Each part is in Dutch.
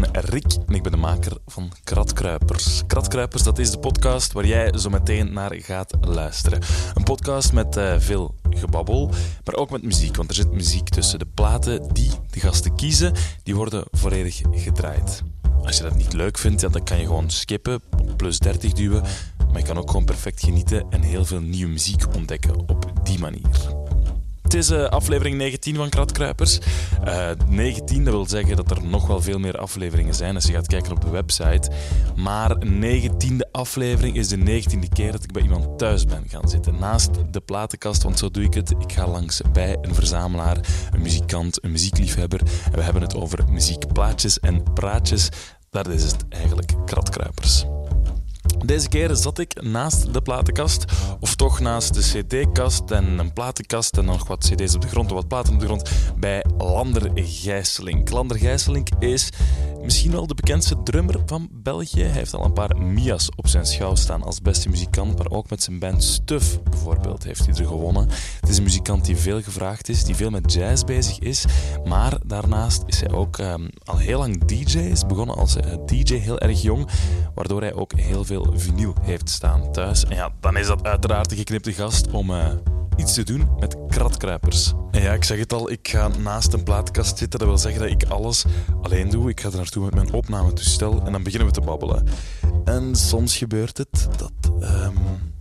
ben Rick en ik ben de maker van Kratkruipers. Kratkruipers, dat is de podcast waar jij zo meteen naar gaat luisteren. Een podcast met uh, veel gebabbel, maar ook met muziek, want er zit muziek tussen. De platen die de gasten kiezen, die worden volledig gedraaid. Als je dat niet leuk vindt, ja, dan kan je gewoon skippen, plus 30 duwen, maar je kan ook gewoon perfect genieten en heel veel nieuwe muziek ontdekken op die manier. Het is uh, aflevering 19 van Kratkruipers. Uh, eh, 19, dat wil zeggen dat er nog wel veel meer afleveringen zijn als je gaat kijken op de website. Maar 19e aflevering is de 19e keer dat ik bij iemand thuis ben gaan zitten. Naast de platenkast, want zo doe ik het. Ik ga langs bij een verzamelaar, een muzikant, een muziekliefhebber. En we hebben het over muziekplaatjes en praatjes. Daar is het eigenlijk Kratkruipers. Deze keer zat ik naast de platenkast, of toch naast de cd-kast en een platenkast en nog wat cd's op de grond, wat platen op de grond, bij Lander Gijsselink. Lander Gijsselink is misschien wel de bekendste drummer van België. Hij heeft al een paar Mia's op zijn schouw staan als beste muzikant, maar ook met zijn band Stuff bijvoorbeeld heeft hij er gewonnen. Het is een muzikant die veel gevraagd is, die veel met jazz bezig is, maar daarnaast is hij ook um, al heel lang DJ, is begonnen als uh, DJ heel erg jong, waardoor hij ook heel veel vinyl heeft staan thuis. En ja, dan is dat uiteraard de geknipte gast om uh, iets te doen met kratkruipers. En ja, ik zeg het al, ik ga naast een plaatkast zitten. Dat wil zeggen dat ik alles alleen doe. Ik ga er naartoe met mijn opnametoestel en dan beginnen we te babbelen. En soms gebeurt het dat... Um,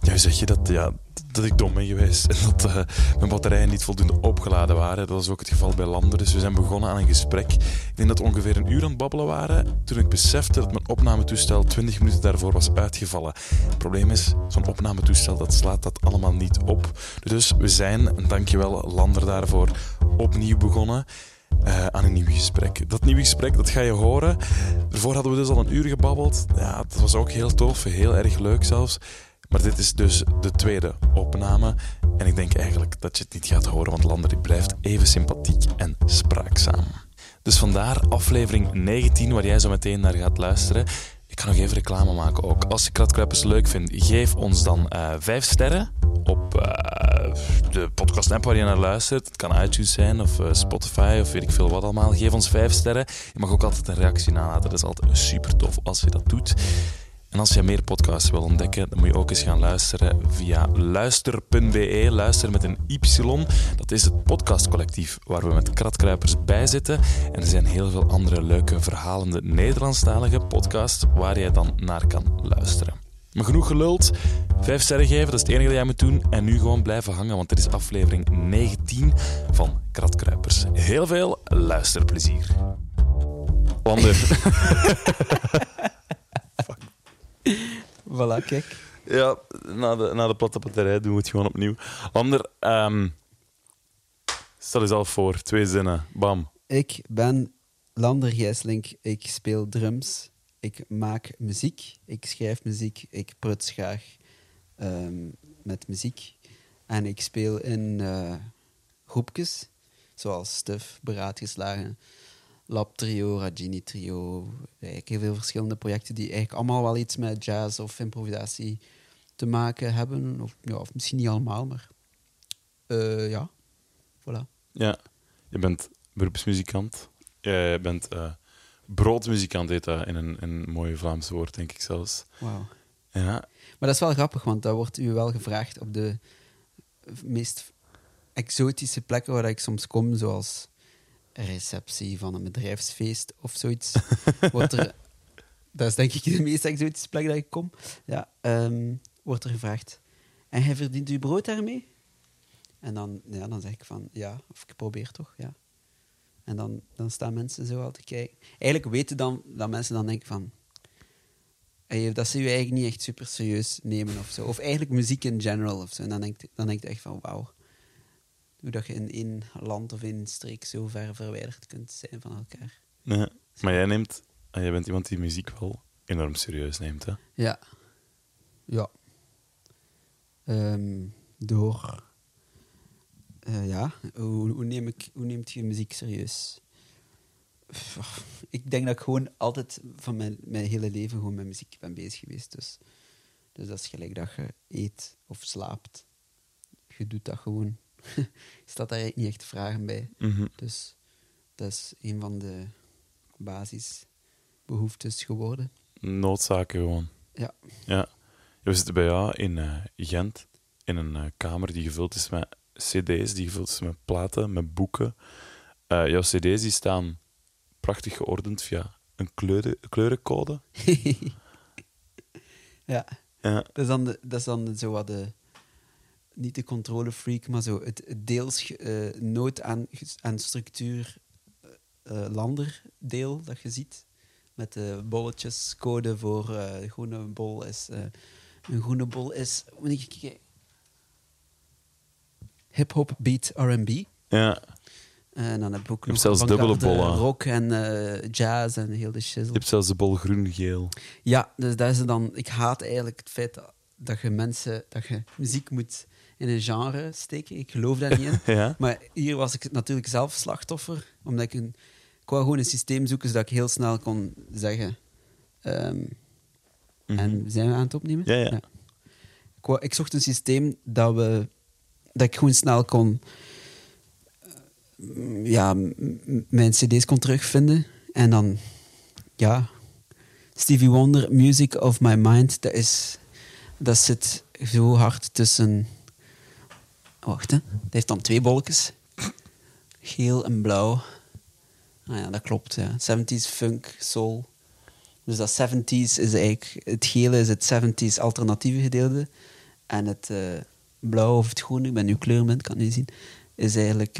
ja, zeg je dat? Ja, dat ik dom ben geweest en dat uh, mijn batterijen niet voldoende opgeladen waren. Dat was ook het geval bij Lander. Dus we zijn begonnen aan een gesprek. Ik denk dat we ongeveer een uur aan het babbelen waren toen ik besefte dat mijn opnametoestel 20 minuten daarvoor was uitgevallen. Het probleem is, zo'n opnametoestel dat slaat dat allemaal niet op. Dus we zijn, en dankjewel Lander daarvoor, opnieuw begonnen. Uh, aan een nieuw gesprek. Dat nieuwe gesprek, dat ga je horen. Daarvoor hadden we dus al een uur gebabbeld. Ja, dat was ook heel tof, heel erg leuk zelfs. Maar dit is dus de tweede opname. En ik denk eigenlijk dat je het niet gaat horen, want Lander blijft even sympathiek en spraakzaam. Dus vandaar aflevering 19, waar jij zo meteen naar gaat luisteren. Ik ga nog even reclame maken ook. Als je Kratkruipers leuk vindt, geef ons dan uh, vijf sterren op uh, de podcast app waar je naar luistert. Het kan iTunes zijn of uh, Spotify of weet ik veel wat allemaal. Geef ons vijf sterren. Je mag ook altijd een reactie nalaten. Dat is altijd super tof als je dat doet. En als je meer podcasts wil ontdekken, dan moet je ook eens gaan luisteren via luister.be. Luister met een Y. Dat is het podcastcollectief waar we met kratkruipers bij zitten. En er zijn heel veel andere leuke verhalende Nederlandstalige podcasts waar je dan naar kan luisteren. Maar genoeg geluld. Vijf sterren geven, dat is het enige dat jij moet doen. En nu gewoon blijven hangen, want dit is aflevering 19 van Kratkruipers. Heel veel luisterplezier. Wander. voilà, kijk. Ja, na de, na de platte batterij doen we het gewoon opnieuw. Ander, um, stel jezelf voor, twee zinnen, bam. Ik ben Lander Gijslink, ik speel drums, ik maak muziek, ik schrijf muziek, ik pruts graag um, met muziek. En ik speel in uh, groepjes, zoals Stuf, Beraadgeslagen, Lab Trio, Ragini Trio. Eigenlijk heel veel verschillende projecten die eigenlijk allemaal wel iets met jazz of improvisatie te maken hebben. Of, ja, of misschien niet allemaal, maar uh, ja, voilà. Ja, je bent beroepsmuzikant. Je bent uh, broodmuzikant, heet dat in een, een mooi Vlaams woord, denk ik zelfs. Wauw. Ja. Maar dat is wel grappig, want dat wordt u wel gevraagd op de meest exotische plekken waar ik soms kom, zoals receptie van een bedrijfsfeest of zoiets. wordt er, dat is denk ik de meest exotische plek dat ik kom. Ja, um, wordt er gevraagd. En hij verdient uw brood daarmee? En dan, ja, dan zeg ik van ja, of ik probeer toch, ja. En dan, dan staan mensen zo al te kijken. Eigenlijk weten dan dat mensen dan denken van dat ze je eigenlijk niet echt super serieus nemen of zo. Of eigenlijk muziek in general of zo. En dan denk, dan echt van wauw hoe dat je in één land of in een streek zo ver verwijderd kunt zijn van elkaar. Maar jij neemt, ah, jij bent iemand die muziek wel enorm serieus neemt, hè? Ja. Ja. Um, door. Uh, ja, hoe, hoe, neem ik, hoe neemt je muziek serieus? Ik denk dat ik gewoon altijd van mijn, mijn hele leven gewoon met muziek ben bezig geweest. Dus, dus dat is gelijk dat je eet of slaapt. Je doet dat gewoon staat daar niet echt vragen bij. Mhm. Dus dat is een van de basisbehoeftes geworden. Noodzaken gewoon. Ja. Ja. We zitten bij jou in eh, Gent, in een eh, kamer die gevuld is met cd's, die gevuld is met platen, met boeken. Eh, jouw cd's die staan prachtig geordend via een kleuren, kleurencode. ja. Ja. Dat is dan, de, dat is dan zo wat de... Niet de controlefreak, maar zo het, deels eh, nood aan, aan structuur eh, eh, lander deel dat je ziet. Met de bolletjes, code voor eh, de groene bol is... een groene bol is... Moet ik kijken. Hip-hop, beat, R&B. ja. En dan heb ik ook nog zelfs dubbele bollen. rock en jazz en heel de shizzle. Je hebt zelfs de bol groen-geel. Ja, dus dat is dan... Ik haat eigenlijk het feit dat, dat je mensen... Dat je muziek moet in een genre steken. Ik geloof daar niet in. Ja. Maar hier was ik natuurlijk zelf slachtoffer. Omdat ik een... Ik wou gewoon een systeem zoeken zodat ik heel snel kon zeggen... ehm, En zijn we aan het opnemen? Mhm. Ja, ja. Ik, wou- ik zocht een systeem dat, we, dat ik gewoon snel kon... eh, Ja, mijn cd's kon terugvinden. En dan... Ja... Stevie Wonder, Music of My Mind, dat, is, dat zit zo hard tussen... Wacht, hè. Dat heeft dan twee bolletjes. Geel en blauw. Ah ja, dat klopt, ja. 70s funk, soul. Dus dat 70s is eigenlijk... Het gele is het 70s alternatieve gedeelte. En het eh blauw of het groene, ik ben nu kleurblind, kan het niet zien, is eigenlijk...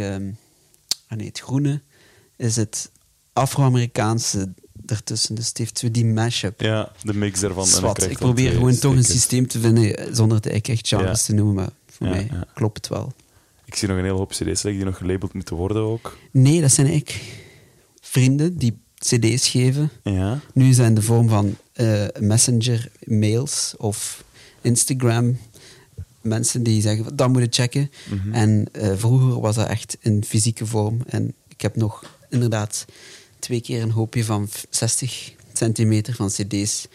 ah nee, het groene is het Afro-Amerikaanse ertussen. Dus het heeft zo die mashup. Ja, de mix en Zwat. krijg Ik probeer gewoon toch een systeem te vinden eh, zonder het eigenlijk echt genres Ja. te noemen. Maar voor Ja, mij ja. klopt het wel. Ik zie nog een hele hoop cd's liggen die nog gelabeld moeten worden ook. Nee, dat zijn eigenlijk vrienden die cd's geven. Ja. Nu zijn de vorm van eh, messenger mails of Instagram mensen die zeggen van, dat moet je checken. Mhm. En eh, vroeger was dat echt in fysieke vorm. En ik heb nog inderdaad twee keer een hoopje van f- 60 centimeter van cd's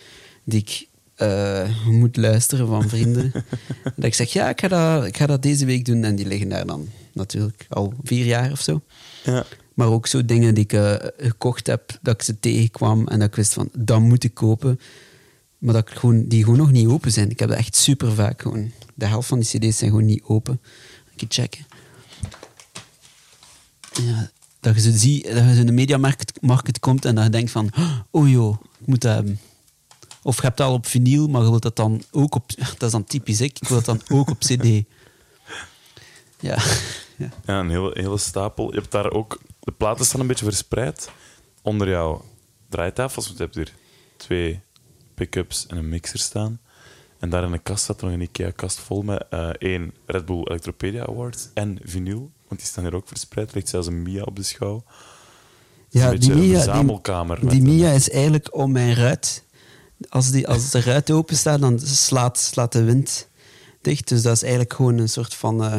die ik eh, moet luisteren van vrienden. dat ik zeg, ja, ik ga, dat, ik ga dat deze week doen. En die liggen daar dan natuurlijk al vier jaar of zo. Ja. Maar ook zo dingen die ik eh, gekocht heb, dat ik ze tegenkwam en dat ik wist van, dat moet ik kopen. Maar dat ik gewoon, die gewoon nog niet open zijn. Ik heb dat echt super vaak gewoon. De helft van die cd's zijn gewoon niet open. Ik checken. Ja, dat je ze ziet, dat je zo in de mediamarkt market komt en dat je denkt van, oh joh, ik moet dat hebben. Of je hebt het al op vinyl, maar je wilt dat dan ook op... Dat is dan typisch ik, ik wil dat dan ook op cd. Ja. ja. Ja, een hele, hele stapel. Je hebt daar ook... De platen staan een beetje verspreid onder jouw draaitafels. Want je hebt hier twee pick-ups en een mixer staan. En daar in de kast staat nog een IKEA-kast vol met eh, één Red Bull Electropedia Awards en vinyl. Want die staan hier ook verspreid. Er ligt zelfs een Mia op de schouw. Ja, een die Mia, die, die Mia is eigenlijk om mijn ruit. Als, die, als de ruit open staat, dan slaat, slaat de wind dicht. Dus dat is eigenlijk gewoon een soort van eh,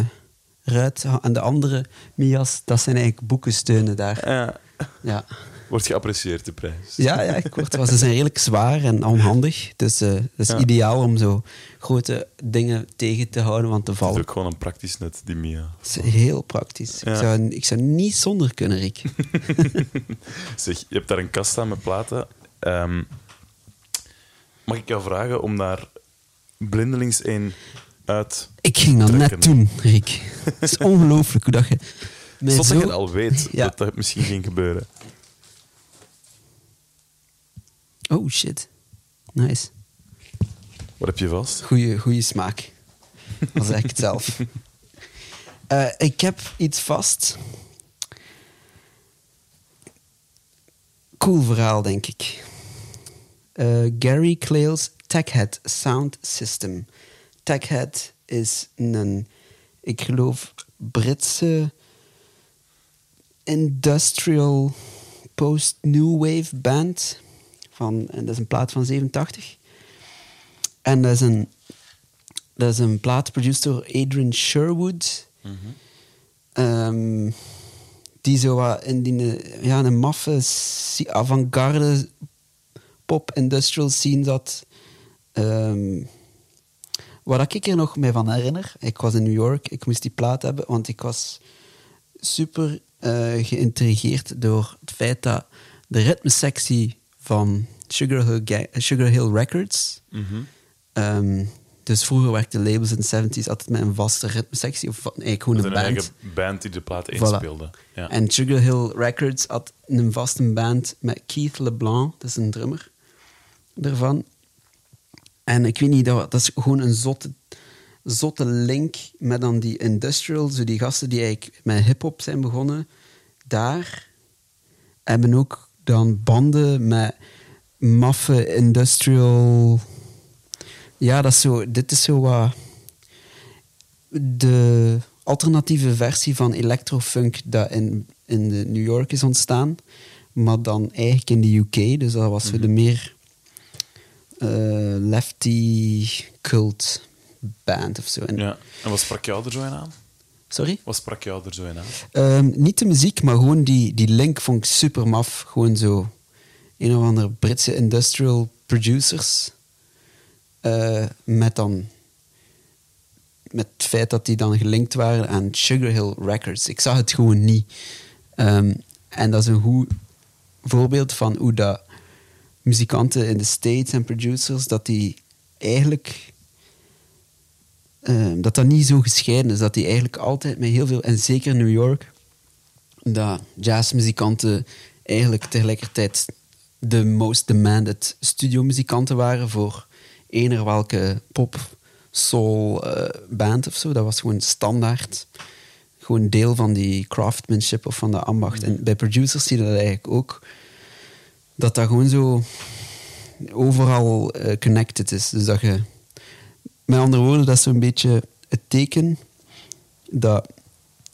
ruit. En de andere Mia's, dat zijn eigenlijk boekensteunen daar. Ja, Ja, wordt geapprecieerd, de prijs. ja, ja ik word, ze zijn redelijk zwaar en onhandig. Dus eh, het is Ja. ideaal om zo grote dingen tegen te houden van te Het is vallen. ook gewoon een praktisch net, die Mia. Het is heel praktisch. Ja. Ik, zou, ik zou niet zonder kunnen, Rick. Zeg, je hebt daar een kast staan met platen. Ehm, mag ik jou vragen om daar blindelings een uit... Ik ging dat net doen, Rick. Het is ongelooflijk hoe dat je... mij Zodat zo- je het al weet Ja. dat dat misschien ging gebeuren. Oh shit. Nice. Wat heb je vast? Goeie, goeie smaak. Dat zeg ik het zelf. Eh, ik heb iets vast. Cool verhaal, denk ik. Eh, Gary Clale's TechHead Sound System. TechHead is een, ik geloof, Britse industrial post-new wave band. Van, en dat is een plaat van 87. En dat is een, dat is een plaat produced door Adrian Sherwood. Ehm, die zo in die ja, een maffe avant-garde pop-industrial scene zat. Ehm, wat ik er nog mee van herinner, ik was in New York, ik moest die plaat hebben, want ik was super eh, geïntrigeerd door het feit dat de ritmesectie van Sugar Hill, Ga- Sugar Hill Records. Ehm, dus vroeger werkte labels in de 70s altijd met een vaste ritmesectie, of eigenlijk gewoon een een band. eigen band die de plaat Voilà. inspeelde. Ja. En Sugar Hill Records had een vaste band met Keith LeBlanc, dat is een drummer ervan. En ik weet niet, dat, dat is gewoon een zotte, zotte link met dan die industrial, zo die gasten die eigenlijk met hip-hop zijn begonnen, daar hebben ook dan banden met maffe industrial. Ja, dat is zo, dit is zo wat de alternatieve versie van electrofunk dat in, in New York is ontstaan, maar dan eigenlijk in de UK. Dus dat was zo de meer eh, lefty cult band of zo. En, ja. En wat sprak jou er zo in aan? Sorry? Wat sprak jou er zo in aan? Ehm, niet de muziek, maar gewoon die, die link vond ik super maf. Gewoon zo een of andere Britse industrial producers. eh, met dan met het feit dat die dan gelinkt waren aan Sugar Hill Records. Ik zag het gewoon niet. Ehm, en dat is een goed voorbeeld van hoe dat muzikanten in de States en producers, dat die eigenlijk ehm, dat dat niet zo gescheiden is. Dat die eigenlijk altijd met heel veel, en zeker in New York, dat jazzmuzikanten eigenlijk tegelijkertijd de most demanded studiomuzikanten waren voor eender welke pop, soul eh, band of zo. Dat was gewoon standaard. Gewoon deel van die craftsmanship of van de ambacht. En bij producers zie je dat eigenlijk ook. Dat dat gewoon zo overal eh, connected is. Dus dat je... Met andere woorden, dat is zo'n beetje het teken dat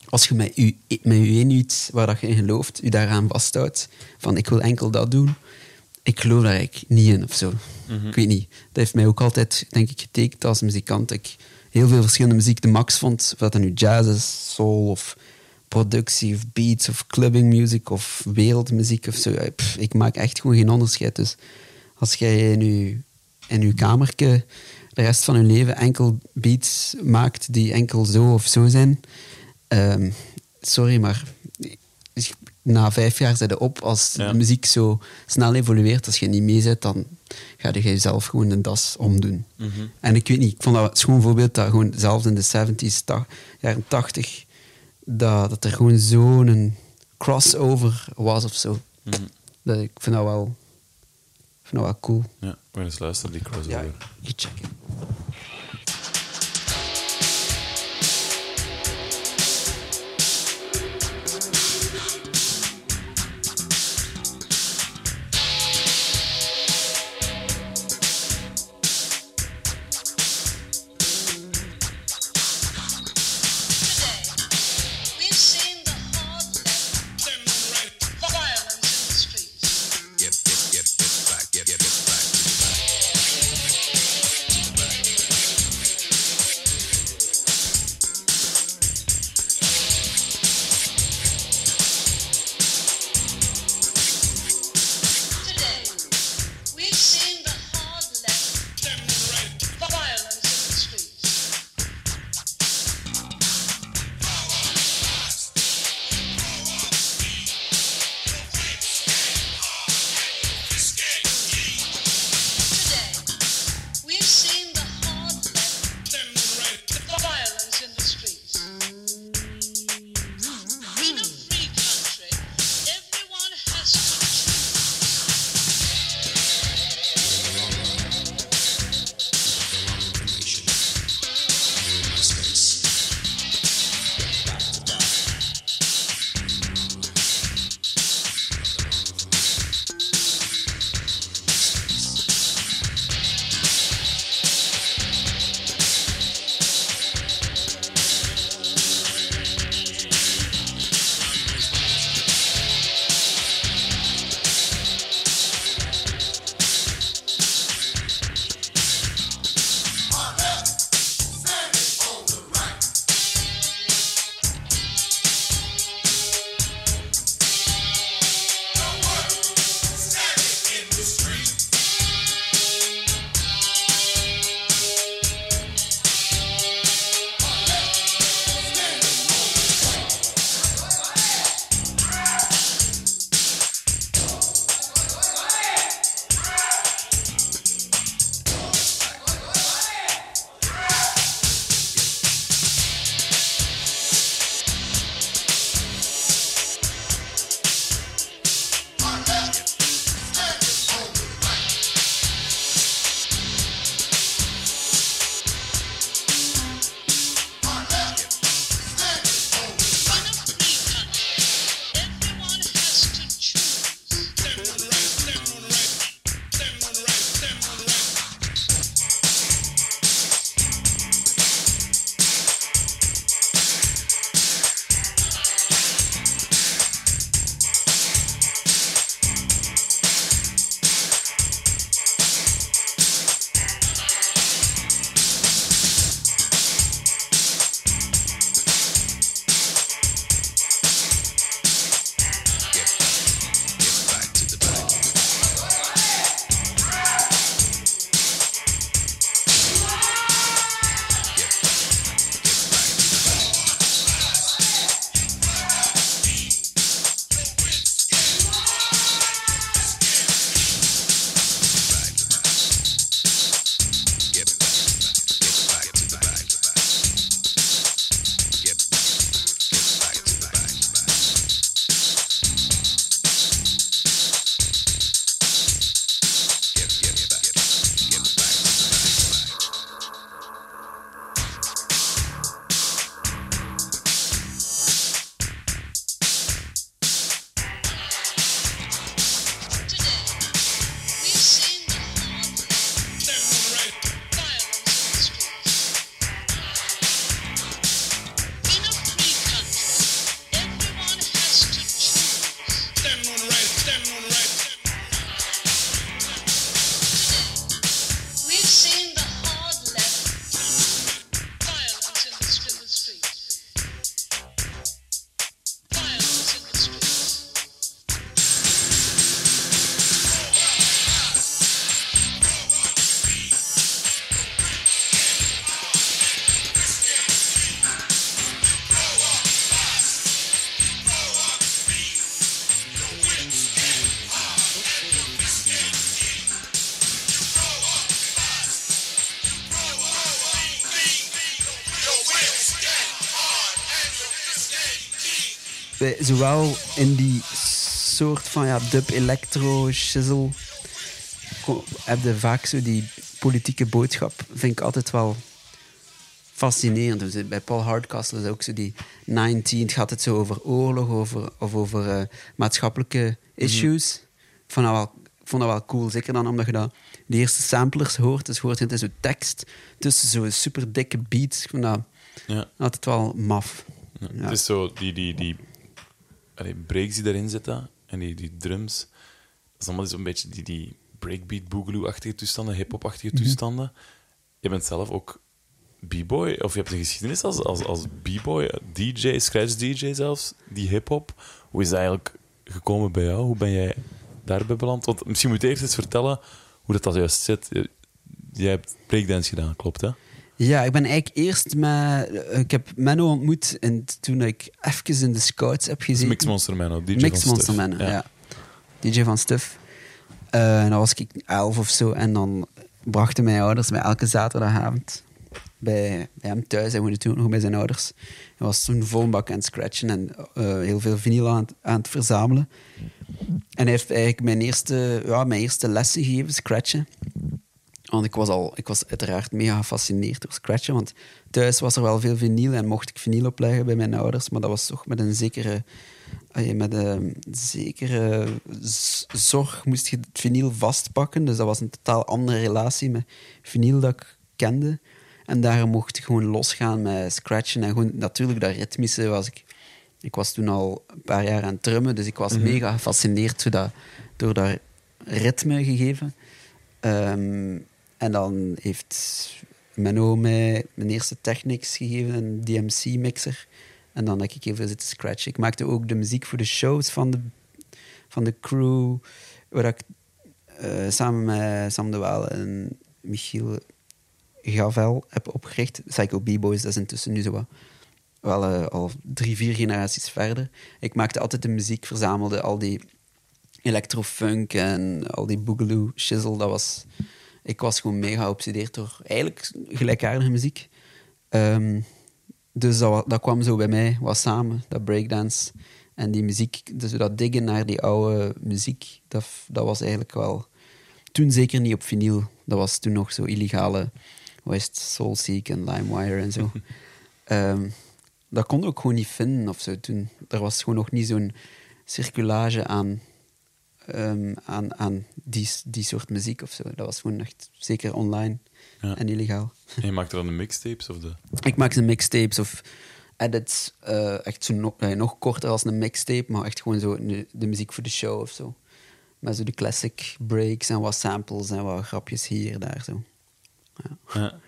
als je met je, met je één iets waar dat je in gelooft, je daaraan vasthoudt, van ik wil enkel dat doen, ik geloof daar eigenlijk niet in of zo. Ik weet niet. Dat heeft mij ook altijd, denk ik, getekend als muzikant. Ik heel veel verschillende muziek de max vond. Of dat dan nu jazz is, soul of productie of beats of clubbing music of wereldmuziek of zo. Pff, ik maak echt gewoon geen onderscheid. Dus als jij in je, in je kamertje de rest van je leven enkel beats maakt die enkel zo of zo zijn, ehm, sorry, maar na vijf jaar zit je op. Als Ja. de muziek zo snel evolueert, als je niet mee zit, dan ga je jezelf gewoon de das omdoen. En ik weet niet, ik vond dat een schoon voorbeeld dat gewoon zelfs in de 70s, ta- jaren 80, dat, dat er gewoon zo'n crossover was of zo. Dat, ik vind dat wel, vind dat wel cool. Ja, we gaan eens luisteren, die crossover. Ja, je checken. Zowel in die soort van ja, dub, electro, shizzle, heb je vaak zo die politieke boodschap. Vind ik altijd wel fascinerend. Dus bij Paul Hardcastle is ook zo die 19. Het gaat het zo over oorlog over, of over eh, maatschappelijke issues. Ik vond dat wel, vond dat wel cool. Zeker dan omdat je dat, die eerste samplers hoort. Dus hoort je zo tekst tussen zo'n super dikke beats. Ik vond dat Ja. altijd wel maf. Ja. Ja. Het is zo, die, die, die allee, breaks die erin zitten en die, die drums, dat is allemaal zo'n beetje die, die breakbeat, boogaloo-achtige toestanden, hip-hop-achtige Mhm. toestanden. Je bent zelf ook b-boy, of je hebt een geschiedenis als, als, als b-boy, DJ, scratch-DJ zelfs, die hip-hop. Hoe is dat eigenlijk gekomen bij jou? Hoe ben jij daarbij beland? Want misschien moet je eerst eens vertellen hoe dat, dat juist zit. Jij hebt breakdance gedaan, klopt hè? Ja, ik ben eigenlijk eerst met... Ik heb Menno ontmoet en toen ik even in de scouts heb gezeten. Mix Monster Man, ook, DJ Mix van Monster Stuff. Man, ja. DJ van Stuff. Eh, en dan was ik elf of zo. En dan brachten mijn ouders mij elke zaterdagavond bij, bij hem thuis. Hij woonde toen nog bij zijn ouders. Hij was toen vol bak aan het scratchen en eh, heel veel vinyl aan, het- aan het verzamelen. En hij heeft eigenlijk mijn eerste, ja, mijn eerste lessen gegeven, scratchen. Want ik was, al, ik was uiteraard mega gefascineerd door scratchen. Want thuis was er wel veel vinyl en mocht ik vinyl opleggen bij mijn ouders. Maar dat was toch met een zekere, met een zekere zorg moest je het vinyl vastpakken. Dus dat was een totaal andere relatie met vinyl dat ik kende. En daar mocht ik gewoon losgaan met scratchen. En gewoon, natuurlijk, dat ritmische was ik... Ik was toen al een paar jaar aan het drummen, dus ik was mega gefascineerd door dat, door dat ritme gegeven. Ehm, en dan heeft Menno mij mijn eerste Technics gegeven, een DMC-mixer. En dan heb ik heel veel zitten scratchen. Ik maakte ook de muziek voor de shows van de, van de crew, waar ik eh, samen met Sam de Waal en Michiel Gavel heb opgericht. Psycho B-Boys, dat is intussen nu zo wel eh, al drie, vier generaties verder. Ik maakte altijd de muziek, verzamelde al die electrofunk en al die boogaloo shizzle. Dat was, ik was gewoon mega geobsedeerd door eigenlijk gelijkaardige muziek. Ehm, dus dat, dat kwam zo bij mij wat samen, dat breakdance en die muziek. Dus dat diggen naar die oude muziek, dat, dat was eigenlijk wel... Toen zeker niet op vinyl. Dat was toen nog zo illegale... Het? Soulseek en LimeWire en zo. Ehm, dat kon ook gewoon niet vinden of zo toen. Er was gewoon nog niet zo'n circulage aan, ehm, aan, aan die, die soort muziek of zo. Dat was gewoon echt zeker online Ja. en illegaal. En je maakt er dan de mixtapes of de... Ik maakte mixtapes of edits, eh, echt zo nog, eh, nog korter als een mixtape, maar echt gewoon zo de, de muziek voor de show of zo. Met zo de classic breaks en wat samples en wat grapjes hier daar zo. Ja.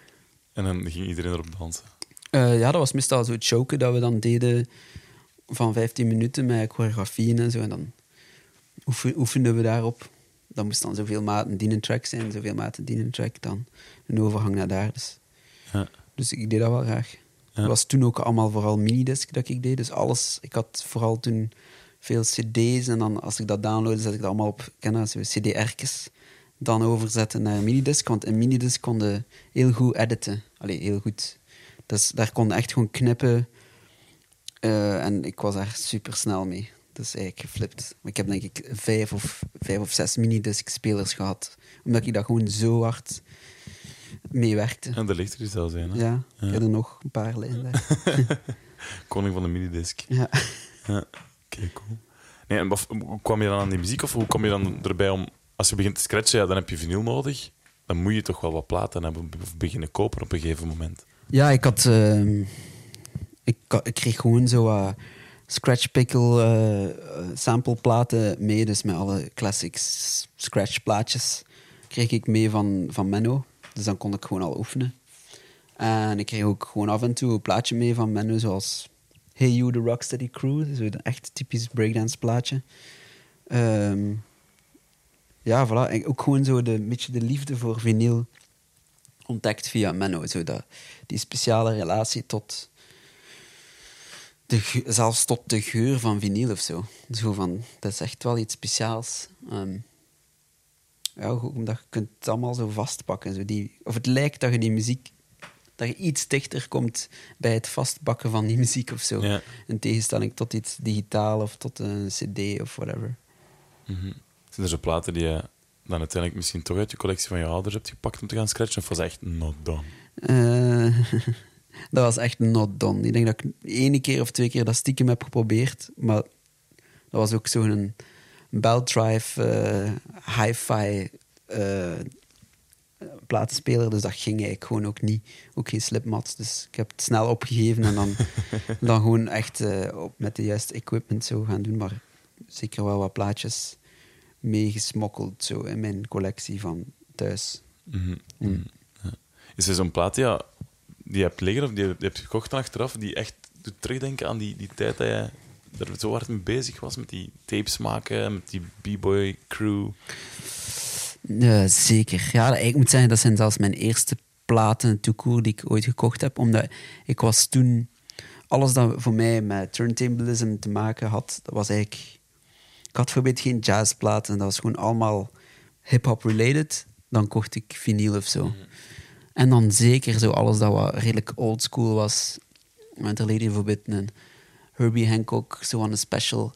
En dan ging iedereen erop dansen. Eh, ja, dat was meestal zo het choken dat we dan deden van 15 minuten met choreografieën en zo. En dan oefen, oefenden we daarop. Dan moest dan zoveel maten die een track zijn, zoveel maten die een track, dan een overgang naar daar. Dus, Ja. dus ik deed dat wel graag. Ja. Het was toen ook allemaal vooral minidisc dat ik deed. Dus alles, ik had vooral toen veel cd's en dan als ik dat downloadde, zet ik dat allemaal op, cd-erkes. Dan overzetten naar minidisc, want in minidisc kon je heel goed editen. Allee, heel goed. Dus daar kon echt gewoon knippen. Eh, en ik was daar super snel mee. Dus eigenlijk geflipt. Maar ik heb denk ik vijf of, vijf of zes minidisc spelers gehad. Omdat ik daar gewoon zo hard mee werkte. En de ligt er zelfs een. Hè? Ja, Ja. ik heb er nog een paar daar. Koning van de minidisc. Ja. Ja. Oké, cool. Nee, en kwam je dan aan die muziek? Of hoe kom je dan erbij om... Als je begint te scratchen, ja, dan heb je vinyl nodig. Dan moet je toch wel wat platen hebben of beginnen kopen op een gegeven moment. Ja, ik had... ehm, ik, ik kreeg gewoon zo scratch pickle eh, eh, sampleplaten mee. Dus met alle classics scratch plaatjes kreeg ik mee van, van Menno. Dus dan kon ik gewoon al oefenen. En ik kreeg ook gewoon af en toe een plaatje mee van Menno, zoals Hey You, The Rocksteady Crew. Zo een echt typisch breakdance plaatje. Ehm, ja, voilà. En ook gewoon zo de, een beetje de liefde voor vinyl ontdekt via Menno. Zo dat, die speciale relatie tot... De, zelfs tot de geur van vinyl of zo. Zo van, dat is echt wel iets speciaals. Ehm, ja, goed, omdat je kunt het allemaal zo vastpakken. Zo die, of het lijkt dat je die muziek dat je iets dichter komt bij het vastbakken van die muziek of zo. Ja. In tegenstelling tot iets digitaal of tot een cd of whatever. Zijn er zo platen die je dan uiteindelijk misschien toch uit je collectie van je ouders hebt gepakt om te gaan scratchen? Of was echt not done? Eh, dat was echt not done. Ik denk dat ik één keer of twee keer dat stiekem heb geprobeerd. Maar dat was ook zo'n belt drive eh, hi-fi eh, platenspeler. Dus dat ging eigenlijk gewoon ook niet. Ook geen slipmats. Dus ik heb het snel opgegeven en dan, dan gewoon echt eh, op, met de juiste equipment zo gaan doen. Maar zeker wel wat plaatjes meegesmokkeld zo in mijn collectie van thuis. Mhm, mhm. Is er zo'n plaat ja, die je hebt liggen of die je, hebt gekocht dan achteraf, die echt doet terugdenken aan die, die tijd dat je er zo hard mee bezig was met die tapes maken, met die b-boy crew? Ja, zeker. Ja, ik moet zeggen, dat zijn zelfs mijn eerste platen toekoer die ik ooit gekocht heb. Omdat ik was toen... Alles dat voor mij met turntablism te maken had, dat was eigenlijk... Ik had bijvoorbeeld geen jazzplaten. Dat was gewoon allemaal hip-hop related. Dan kocht ik vinyl of zo. En dan zeker zo alles dat wat redelijk old school was. Met er lady bijvoorbeeld een Herbie Hancock, zo aan een special.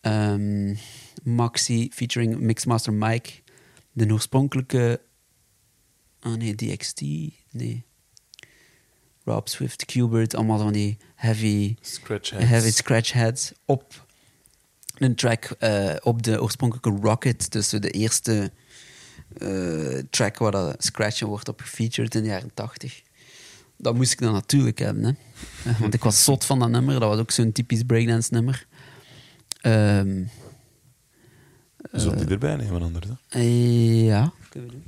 ehm, Maxi featuring Mixmaster Mike. De oorspronkelijke. Ah nee, DXT. Nee. Rob Swift, Qbert, allemaal van die heavy, Scratch heavy scratch heads op een track eh, op de oorspronkelijke Rocket. Dus de eerste eh, track waar dat scratchen wordt op gefeatured in de jaren 80. Dat moest ik dan natuurlijk hebben. Hè. Eh, Want ik was zot van dat nummer. Dat was ook zo'n typisch breakdance nummer. Je zult die erbij nemen anders. Hè? eh, ja. Kunnen we doen.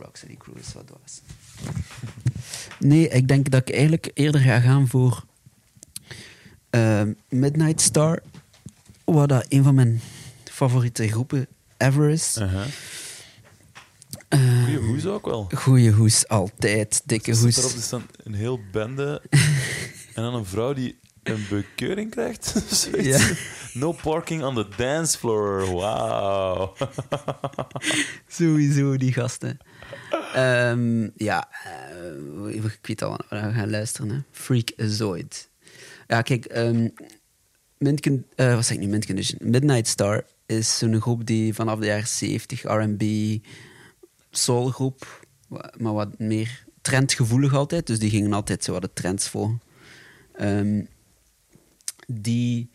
Rocksteady Crew is wat was. Nee, ik denk dat ik eigenlijk eerder ga gaan voor ehm, Midnight Star, wat dat een van mijn favoriete groepen ever is. Uh-huh. Eh, Goeie hoes ook wel. Goeie hoes, altijd. Dikke hoes. erop, er staat een heel bende en dan een vrouw die een bekeuring krijgt. Ja. No parking on the dance floor. Wauw. Sowieso, die gasten. Ehm, ja, eh, ik weet al we gaan luisteren. Hè. Freakazoid. Ja, kijk, ehm Mintken, eh, wat zeg ik nu? Mint Condition. Midnight Star is zo'n groep die vanaf de jaren 70 R&B, soulgroep, maar wat meer trendgevoelig altijd. Dus die gingen altijd zo wat de trends volgen. Ehm, die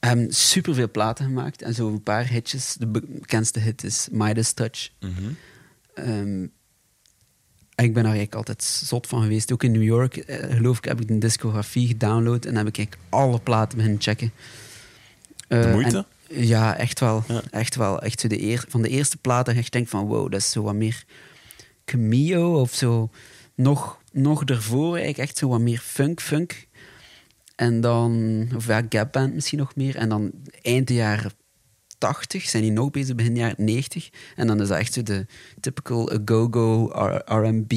hebben superveel platen gemaakt en zo een paar hitjes. De be- bekendste hit is Midas Touch. Ehm, en ik ben daar eigenlijk altijd zot van geweest. Ook in New York, eh, geloof ik, heb ik de discografie gedownload en heb ik eigenlijk alle platen beginnen checken. Eh, De moeite? en- ja, echt wel. Ja. Echt wel. Echt zo de eer, van de eerste platen dat je denkt van wow, dat is zo wat meer Cameo of zo. Nog, nog ervoor eigenlijk echt zo wat meer funk-funk. En dan, of ja, Gap Band misschien nog meer. En dan eind de jaren 80 zijn die nog bezig, begin jaren 90. En dan is dat echt de typical go-go, R&B,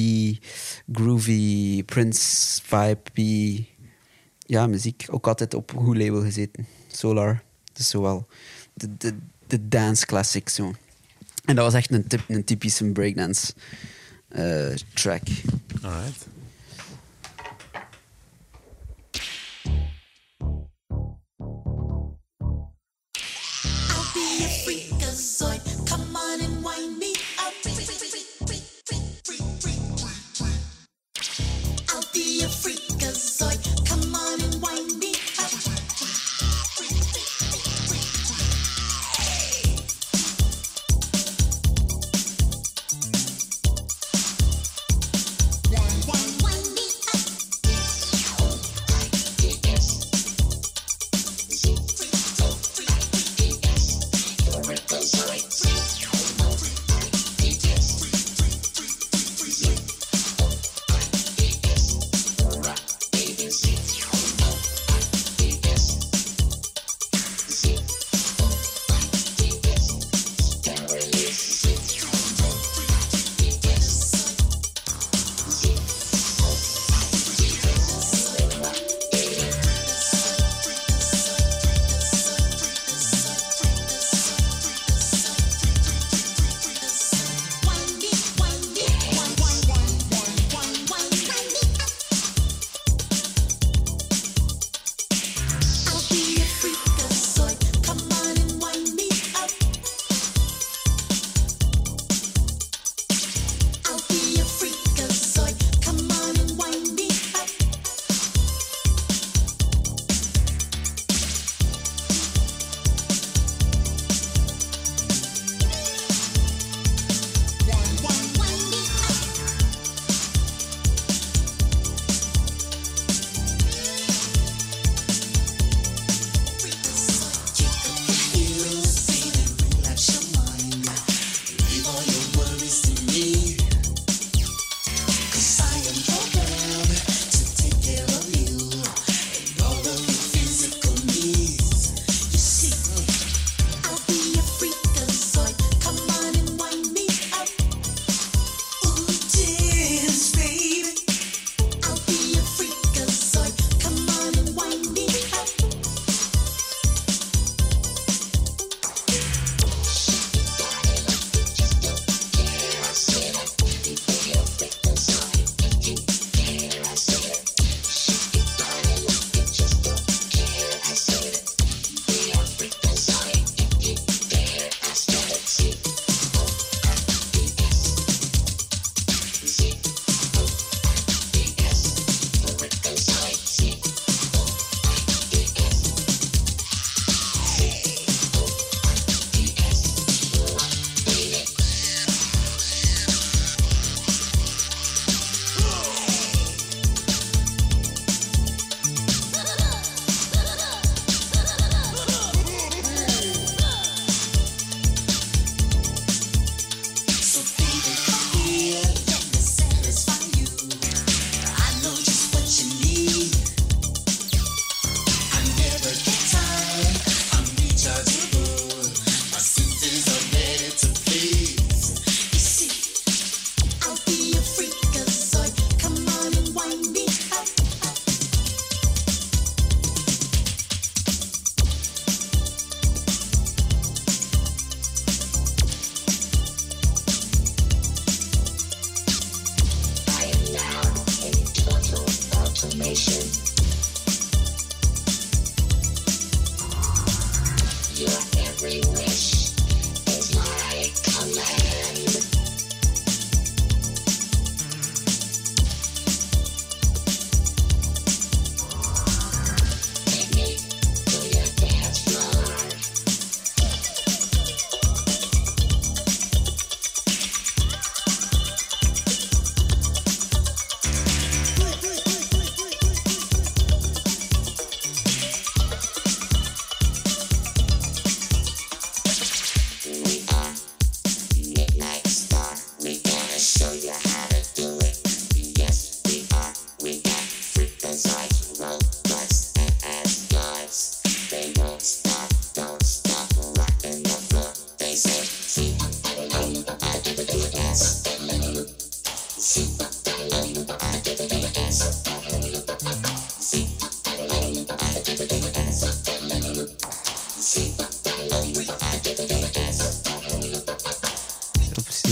groovy, Prince vibe ja, muziek. Ook altijd op goed label gezeten. Solar. Dus zowel de, de, de dance classic zo. En dat was echt een, typ, een typische breakdance eh, track.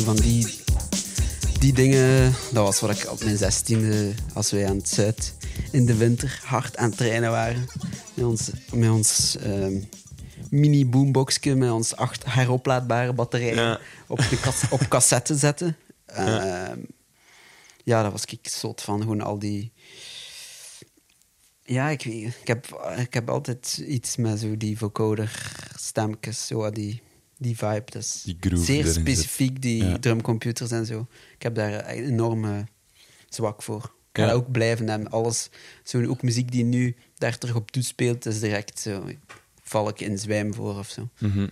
Van die, die dingen, dat was wat ik op mijn zestiende, als wij aan het Zuid in de winter hard aan het trainen waren. Met ons, met ons ehm, mini boomboxje, met ons acht heroplaadbare batterijen Ja. op, de kas, op cassette zetten. Ehm, ja, dat was ik soort van gewoon al die... Ja, ik, ik, heb, ik heb altijd iets met zo die vocoder stemmetjes, zo die, die vibe. Dat is Die groove zeer zit. specifiek, die Ja. drumcomputers en zo. Ik heb daar een enorme zwak voor. Ik ga Ja. dat ook blijven hebben. Alles, zo, ook muziek die nu daar terug op toespeelt, is direct zo... Val ik in zwijm voor of zo. Mhm.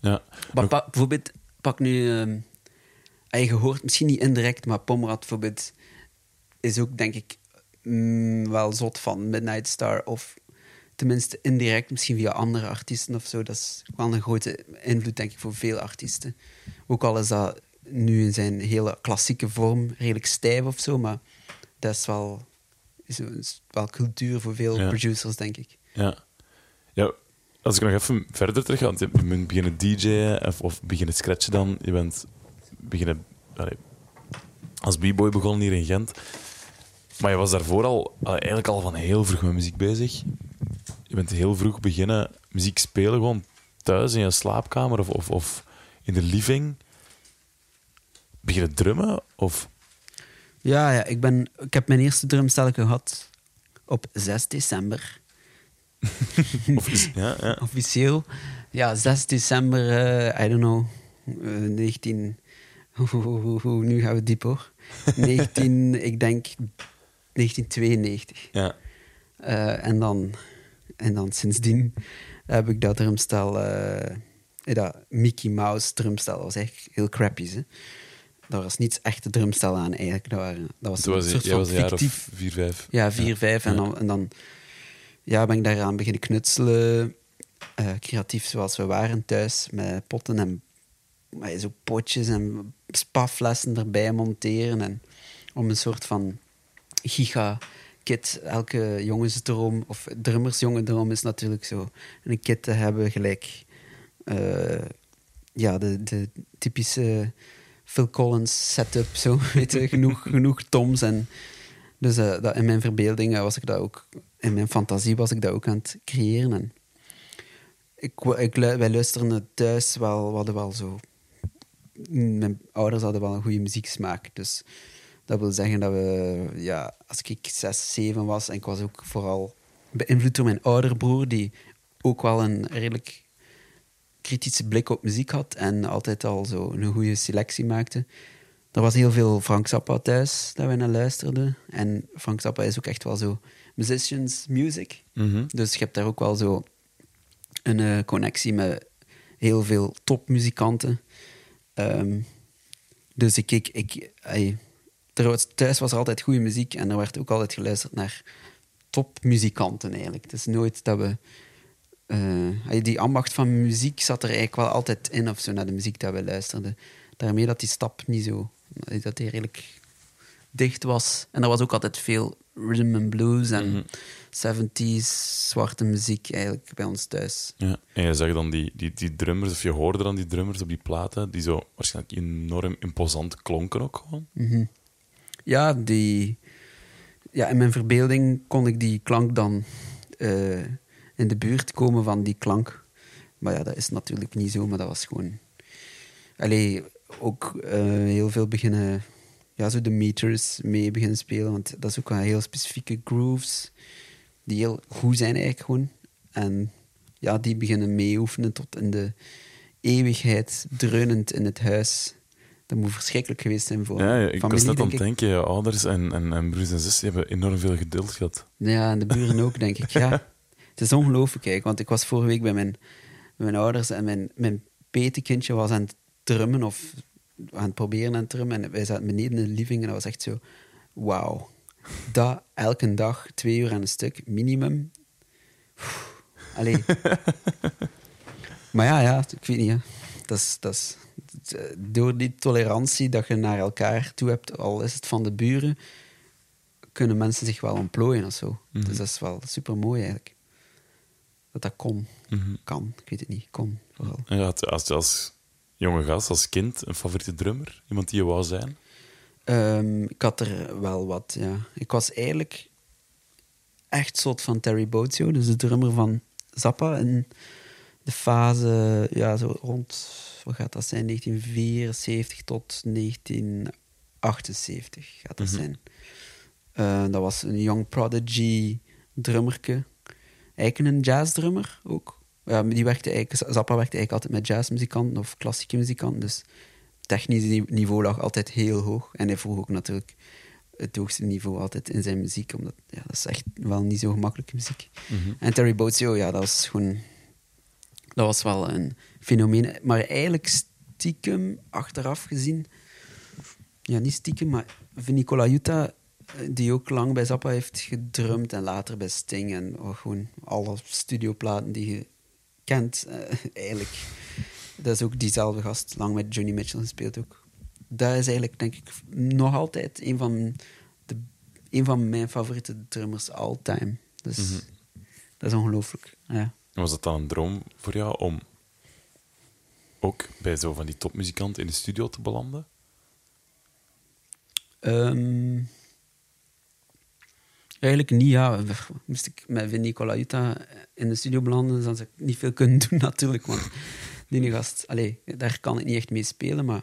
Ja. Maar pa- bijvoorbeeld, pak nu... ah, je hoort misschien niet indirect, maar Pomrad bijvoorbeeld is ook, denk ik, mm, wel zot van Midnight Star. Of tenminste indirect, misschien via andere artiesten of zo. Dat is wel een grote invloed, denk ik, voor veel artiesten. Ook al is dat nu in zijn hele klassieke vorm redelijk stijf of zo, maar dat is wel, is, wel cultuur voor veel Ja. producers, denk ik. Ja. ja. Als ik nog even verder terug ga, want je bent beginnen DJ'en of, of beginnen scratchen dan. Je bent beginnen... als b-boy begonnen hier in Gent. Maar je was daarvoor al, eigenlijk al van heel vroeg met muziek bezig. Je bent heel vroeg beginnen muziek spelen, gewoon thuis in je slaapkamer of, of, of in de living. Beginnen drummen? Of... Ja, ja ik, ben, ik heb mijn eerste drumstel gehad op 6 december. of is, ja, ja. Officieel. Ja, 6 december, eh, I don't know, eh, 19... Hoe, hoe, hoe, hoe, nu gaan we diep hoor. 19, ik denk 1992. ja. Eh, en, dan, en dan sindsdien heb ik dat drumstel, eh, dat Mickey Mouse drumstel, dat was eigenlijk heel crappy. Hè? Daar was niets echte drumstel aan eigenlijk. Dat, waren, dat was een je, soort van was een jaar of fictief vier, vijf. ja, vier, vijf. En Ja. dan, en dan ja, ben ik daaraan beginnen knutselen. Eh, creatief zoals we waren thuis. Met potten en zo potjes en spaflessen erbij monteren. En om een soort van Elke jongensdroom, of drummersjongendroom is natuurlijk zo. Een kit te hebben gelijk... eh, ja, de, de typische Phil Collins setup. Zo, weet je, genoeg, genoeg toms en... Dus eh, dat in mijn verbeelding was ik dat ook, in mijn fantasie was ik dat ook aan het creëren. En ik, wij luisterden thuis wel, we hadden wel zo. Mijn ouders hadden wel een goede muzieksmaak. Dus dat wil zeggen dat we, ja, als ik zes, zeven was en ik was ook vooral beïnvloed door mijn oudere broer, die ook wel een redelijk kritische blik op muziek had en altijd al zo een goede selectie maakte. Er was heel veel Frank Zappa thuis dat we naar luisterden. En Frank Zappa is ook echt wel zo musicians music. Mhm. Dus je hebt daar ook wel zo een eh, connectie met heel veel topmuzikanten. Ehm, dus ik, ik, ik er was- thuis was er altijd goede muziek en er werd ook altijd geluisterd naar topmuzikanten eigenlijk. Het is nooit dat we... eh, die ambacht van muziek zat er eigenlijk wel altijd in of zo, naar de muziek dat we luisterden. Daarmee dat die stap niet zo... Dat die redelijk dicht was. En er was ook altijd veel rhythm and blues en Mhm. 70s zwarte muziek eigenlijk bij ons thuis. Ja, en je zag dan die, die, die drummers, of je hoorde dan die drummers op die platen, die zo waarschijnlijk enorm imposant klonken ook gewoon. Ja, die... ja, in mijn verbeelding kon ik die klank dan eh, in de buurt komen van die klank. Maar ja, dat is natuurlijk niet zo, maar dat was gewoon... Allee, ook eh, heel veel beginnen... Ja, zo de meters mee beginnen spelen, want dat is ook wel heel specifieke grooves die heel goed zijn eigenlijk gewoon. En ja, die beginnen mee oefenen tot in de eeuwigheid, dreunend in het huis. Dat moet verschrikkelijk geweest zijn voor Ja, ja, ik was familie, net aan het denken, je ouders en, en, en broers en zussen hebben enorm veel geduld gehad. Ja, en de buren ook, denk ik. Ja. Het is ongelooflijk, eigenlijk. Want ik was vorige week bij mijn, mijn ouders en mijn, mijn petekindje was aan het drummen of aan het proberen aan het drummen. En wij zaten beneden in de living en dat was echt zo... Wauw. Dat elke dag, twee uur aan een stuk, minimum. Allee. maar ja, ja, ik weet niet. Hè. Dat is, dat is, door die tolerantie dat je naar elkaar toe hebt, al is het van de buren, kunnen mensen zich wel ontplooien of zo. Mhm. Dus dat is wel super mooi eigenlijk. Dat dat kon. Mhm. Kan, ik weet het niet. Kon, vooral. En je had als, als jonge gast, als kind, een favoriete drummer? Iemand die je wou zijn? Ehm, ik had er wel wat, ja. Ik was eigenlijk echt soort van Terry Bozzio, dus de drummer van Zappa. In de fase, ja, zo rond, wat gaat dat zijn, 1974 tot 1978 gaat dat Mhm. zijn. Eh, dat was een Young Prodigy drummerke. Eigenlijk een jazzdrummer ook. Ja, die werkte eigenlijk, Zappa werkte eigenlijk altijd met jazzmuzikanten of klassieke muzikanten. Dus technisch ni- niveau lag altijd heel hoog. En hij vroeg ook natuurlijk het hoogste niveau altijd in zijn muziek. Omdat ja, dat is echt wel niet zo gemakkelijke muziek. En Terry Bozzio, ja, dat was gewoon... Dat was wel een fenomeen. Maar eigenlijk stiekem, achteraf gezien... Ja, niet stiekem, maar Nicola Jutta, die ook lang bij Zappa heeft gedrumd en later bij Sting en oh, gewoon alle studioplaten die je kent, eh, eigenlijk. Dat is ook diezelfde gast, lang met Johnny Mitchell gespeeld ook. Dat is eigenlijk, denk ik, nog altijd een van, de, een van mijn favoriete drummers all time. Dus Mhm. dat is ongelooflijk. Ja. Was dat dan een droom voor jou om ook bij zo van die topmuzikanten in de studio te belanden? Ehm, eigenlijk niet, ja. Moest ik met Nicola in de studio belanden, dan zou ik niet veel kunnen doen natuurlijk. Want die gast, allee, daar kan ik niet echt mee spelen, maar...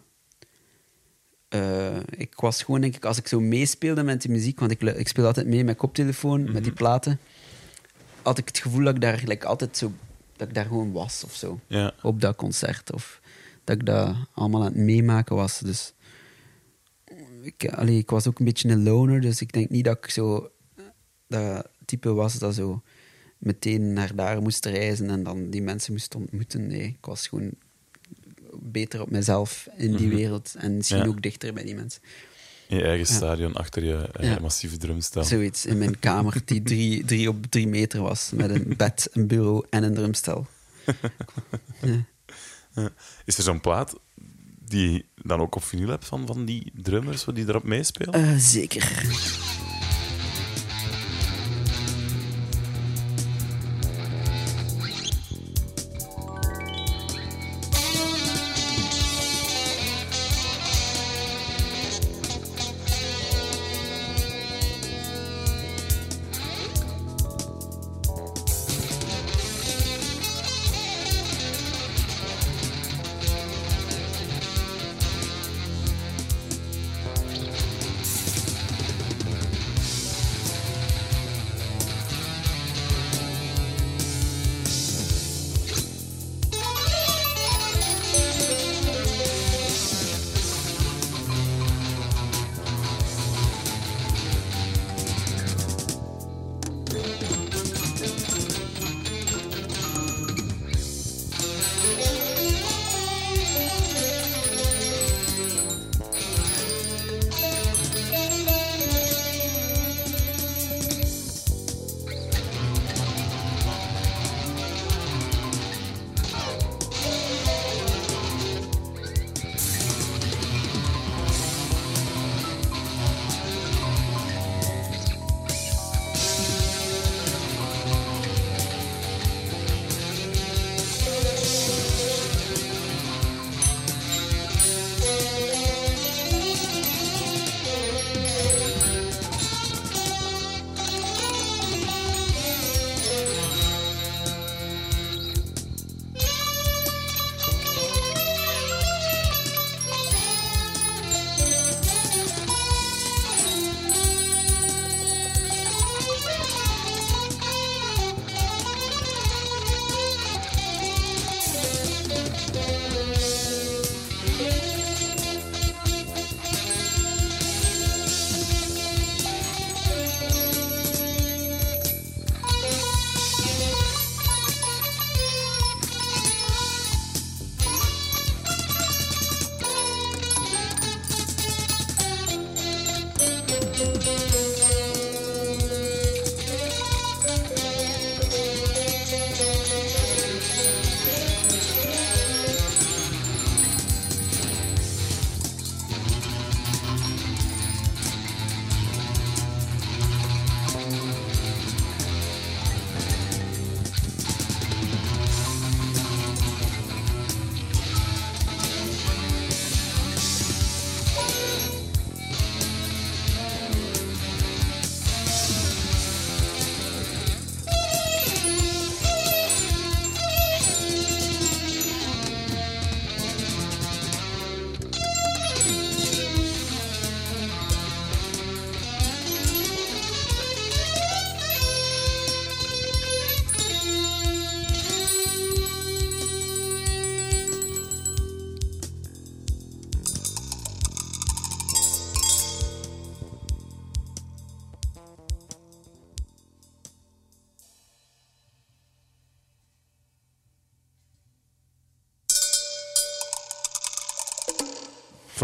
eh, ik was gewoon, denk ik, als ik zo meespeelde met die muziek, want ik, ik speel altijd mee met koptelefoon, met die platen, had ik het gevoel dat ik daar gelijk altijd zo... Dat ik daar gewoon was, of zo. Ja. Op dat concert. Of dat ik dat allemaal aan het meemaken was. Dus ik, allee, ik was ook een beetje een loner, dus ik denk niet dat ik zo dat type was dat zo meteen naar daar moest reizen en dan die mensen moest ontmoeten. Nee, ik was gewoon beter op mezelf in die Mhm. wereld en misschien Ja. ook dichter bij die mensen. In je eigen stadion achter je eh, massieve drumstel. Zoiets in mijn kamer die drie, drie op drie meter was, met een bed, een bureau en een drumstel. Ja. Is er zo'n plaat die je dan ook op vinyl hebt van, van die drummers die erop meespelen? Eh, zeker.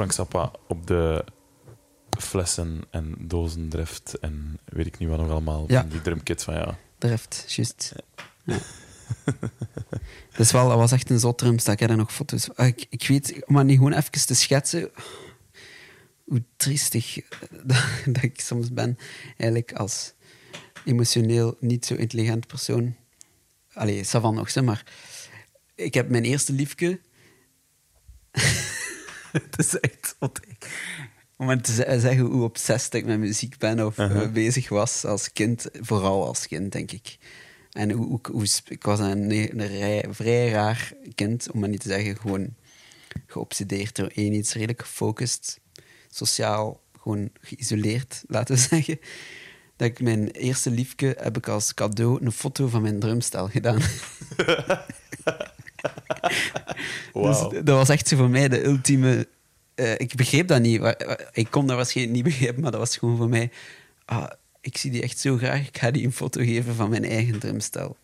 Frank Zappa op de flessen en dozen drift en weet ik niet wat nog allemaal. Ja. van Die drumkit van ja. Drift, juist. Ja. dat, is wel, dat was echt een zot drumstel. Ik heb er nog foto's ah, ik, ik weet, om maar niet gewoon even te schetsen hoe triestig dat, dat ik soms ben. Eigenlijk als emotioneel niet zo intelligent persoon. Allee, Savan nog, zeg maar. Ik heb mijn eerste liefke... Het is echt zot. Om maar te ze- zeggen hoe obsessed ik met muziek ben of eh, bezig was als kind, vooral als kind, denk ik. En hoe, hoe, hoe sp- ik was een, een rij- vrij raar kind, om maar niet te zeggen gewoon geobsedeerd door één iets, redelijk gefocust, sociaal gewoon geïsoleerd, laten we zeggen. Dat ik mijn eerste liefke heb ik als cadeau een foto van mijn drumstel gedaan. Wauw. Dus dat was echt zo voor mij de ultieme. eh, ik begreep dat niet. Ik kon dat waarschijnlijk niet begrijpen, maar dat was gewoon voor mij. Ah, ik zie die echt zo graag. Ik ga die een foto geven van mijn eigen drumstel.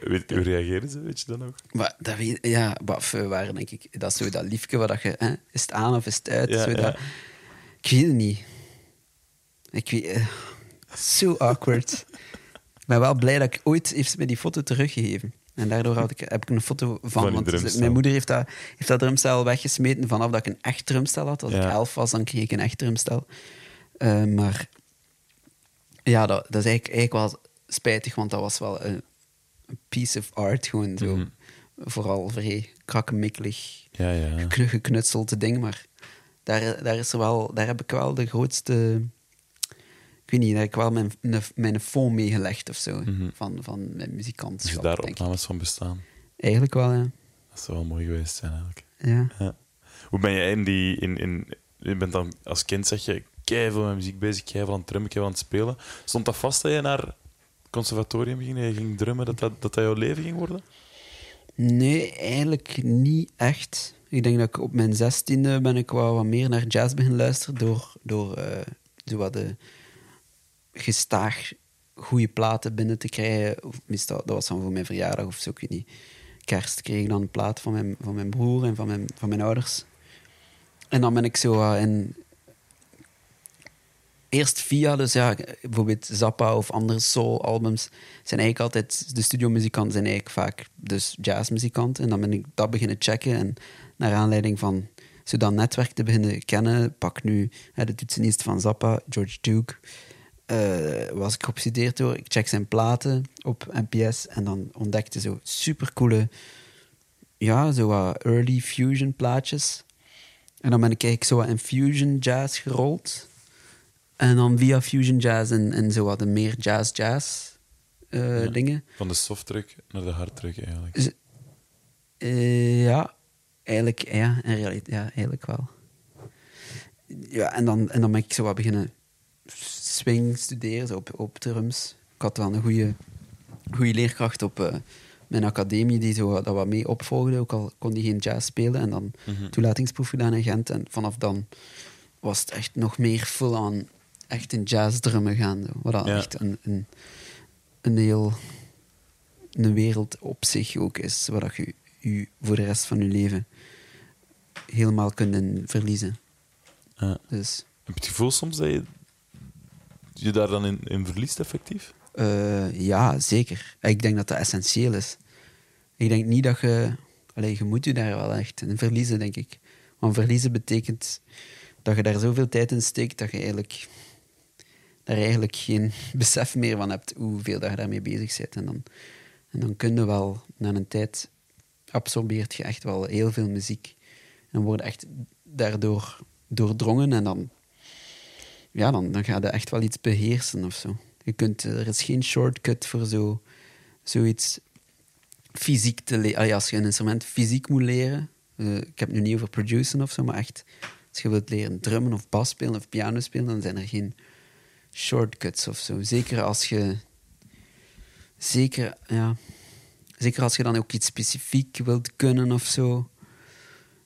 Weet, hoe reageerden ze, weet je dat nog? Maar dat weet, ja, wat we waren denk ik. Dat is zo dat liefje wat dat je. Hè, is het aan of is het uit? Ja, zo ja. dat, ik weet het niet. Ik weet. eh, Zo awkward. ik ben wel blij dat ik ooit heeft ze me die foto teruggegeven. En daardoor had ik, heb ik een foto van. Want mijn moeder heeft dat, heeft dat drumstel weggesmeten vanaf dat ik een echt drumstel had. Als ik elf was, dan kreeg ik een echt drumstel. Eh, maar ja, dat, dat is eigenlijk, eigenlijk wel spijtig, want dat was wel een, een piece of art. Gewoon zo. Mhm. Vooral vrij krakkemikkelig, Ja, ja. geknu- geknutselde ding. Maar daar, daar, is er wel, daar heb ik wel de grootste... Ik weet niet, daar heb ik wel mijn, mijn, phone mee gelegd of zo. Mhm. van, van mijn muzikant. Dus daar opnames van bestaan. Eigenlijk wel, ja. Dat zou wel mooi geweest zijn, eigenlijk. ja. Ja. Hoe ben jij in die... In, in, je bent dan als kind, zeg je, keiveel met muziek bezig, keiveel aan het drummen, keiveel aan het spelen. Stond dat vast dat je naar het conservatorium ging en je ging drummen, dat dat, dat dat jouw leven ging worden? Nee, eigenlijk niet echt. Ik denk dat ik op mijn zestiende ben ik wel wat meer naar jazz begin luisteren door, door zo wat de gestaag goede platen binnen te krijgen. Of dat was dan voor mijn verjaardag of zo, ik weet niet. Kerst kreeg ik dan een plaat van mijn, van mijn broer en van mijn, van mijn ouders. En dan ben ik zo eh, in... Eerst via, dus ja, bijvoorbeeld Zappa of andere soul-albums, zijn eigenlijk altijd... De studiomuzikanten zijn eigenlijk vaak dus jazzmuzikanten. En dan ben ik dat beginnen checken. En naar aanleiding van zo dat netwerk te beginnen kennen, pak nu de toetsenist van Zappa, George Duke, eh, was ik geobsedeerd door. Ik check zijn platen op NPS en dan ontdekte zo supercoole, ja, zo wat early fusion plaatjes. En dan ben ik eigenlijk zo wat in fusion jazz gerold. En dan via fusion jazz en, en zo wat de meer jazz-jazz eh, Ja. dingen. Van de softdruk naar de harddruk, eigenlijk. Z- eh, ja, eigenlijk, ja, in realiteit, ja, eigenlijk wel. Ja, en dan, en dan ben ik zo wat beginnen swing studeren, zo op, op drums. Ik had wel een goede, goede leerkracht op eh, mijn academie die zo dat wat mee opvolgde, ook al kon die geen jazz spelen. En dan Mhm. toelatingsproef gedaan in Gent. En vanaf dan was het echt nog meer full aan echt in jazzdrummen gaan. Zo. Wat dat Ja. echt een, een, een heel een wereld op zich ook is, waar dat je je voor de rest van je leven helemaal kunt verliezen. Ja. Dus Heb je het gevoel soms dat je je daar dan in, in verliest, effectief? eh, ja, zeker. Ik denk dat dat essentieel is. Ik denk niet dat je... Allee, je moet je daar wel echt in verliezen, denk ik. Want verliezen betekent dat je daar zoveel tijd in steekt dat je eigenlijk daar eigenlijk geen besef meer van hebt hoeveel dat je daarmee bezig bent. En dan, en dan kun je wel, na een tijd, absorbeert je echt wel heel veel muziek. En word je echt daardoor doordrongen en dan, ja, dan, dan ga je echt wel iets beheersen of zo. Je kunt, er is geen shortcut voor zo, zoiets fysiek te leren. als je een instrument fysiek moet leren, eh, ik heb het nu niet over produceren of zo, maar echt, als je wilt leren drummen of bas spelen of piano spelen, dan zijn er geen shortcuts of zo. Zeker als je, zeker, ja, zeker als je dan ook iets specifiek wilt kunnen of zo.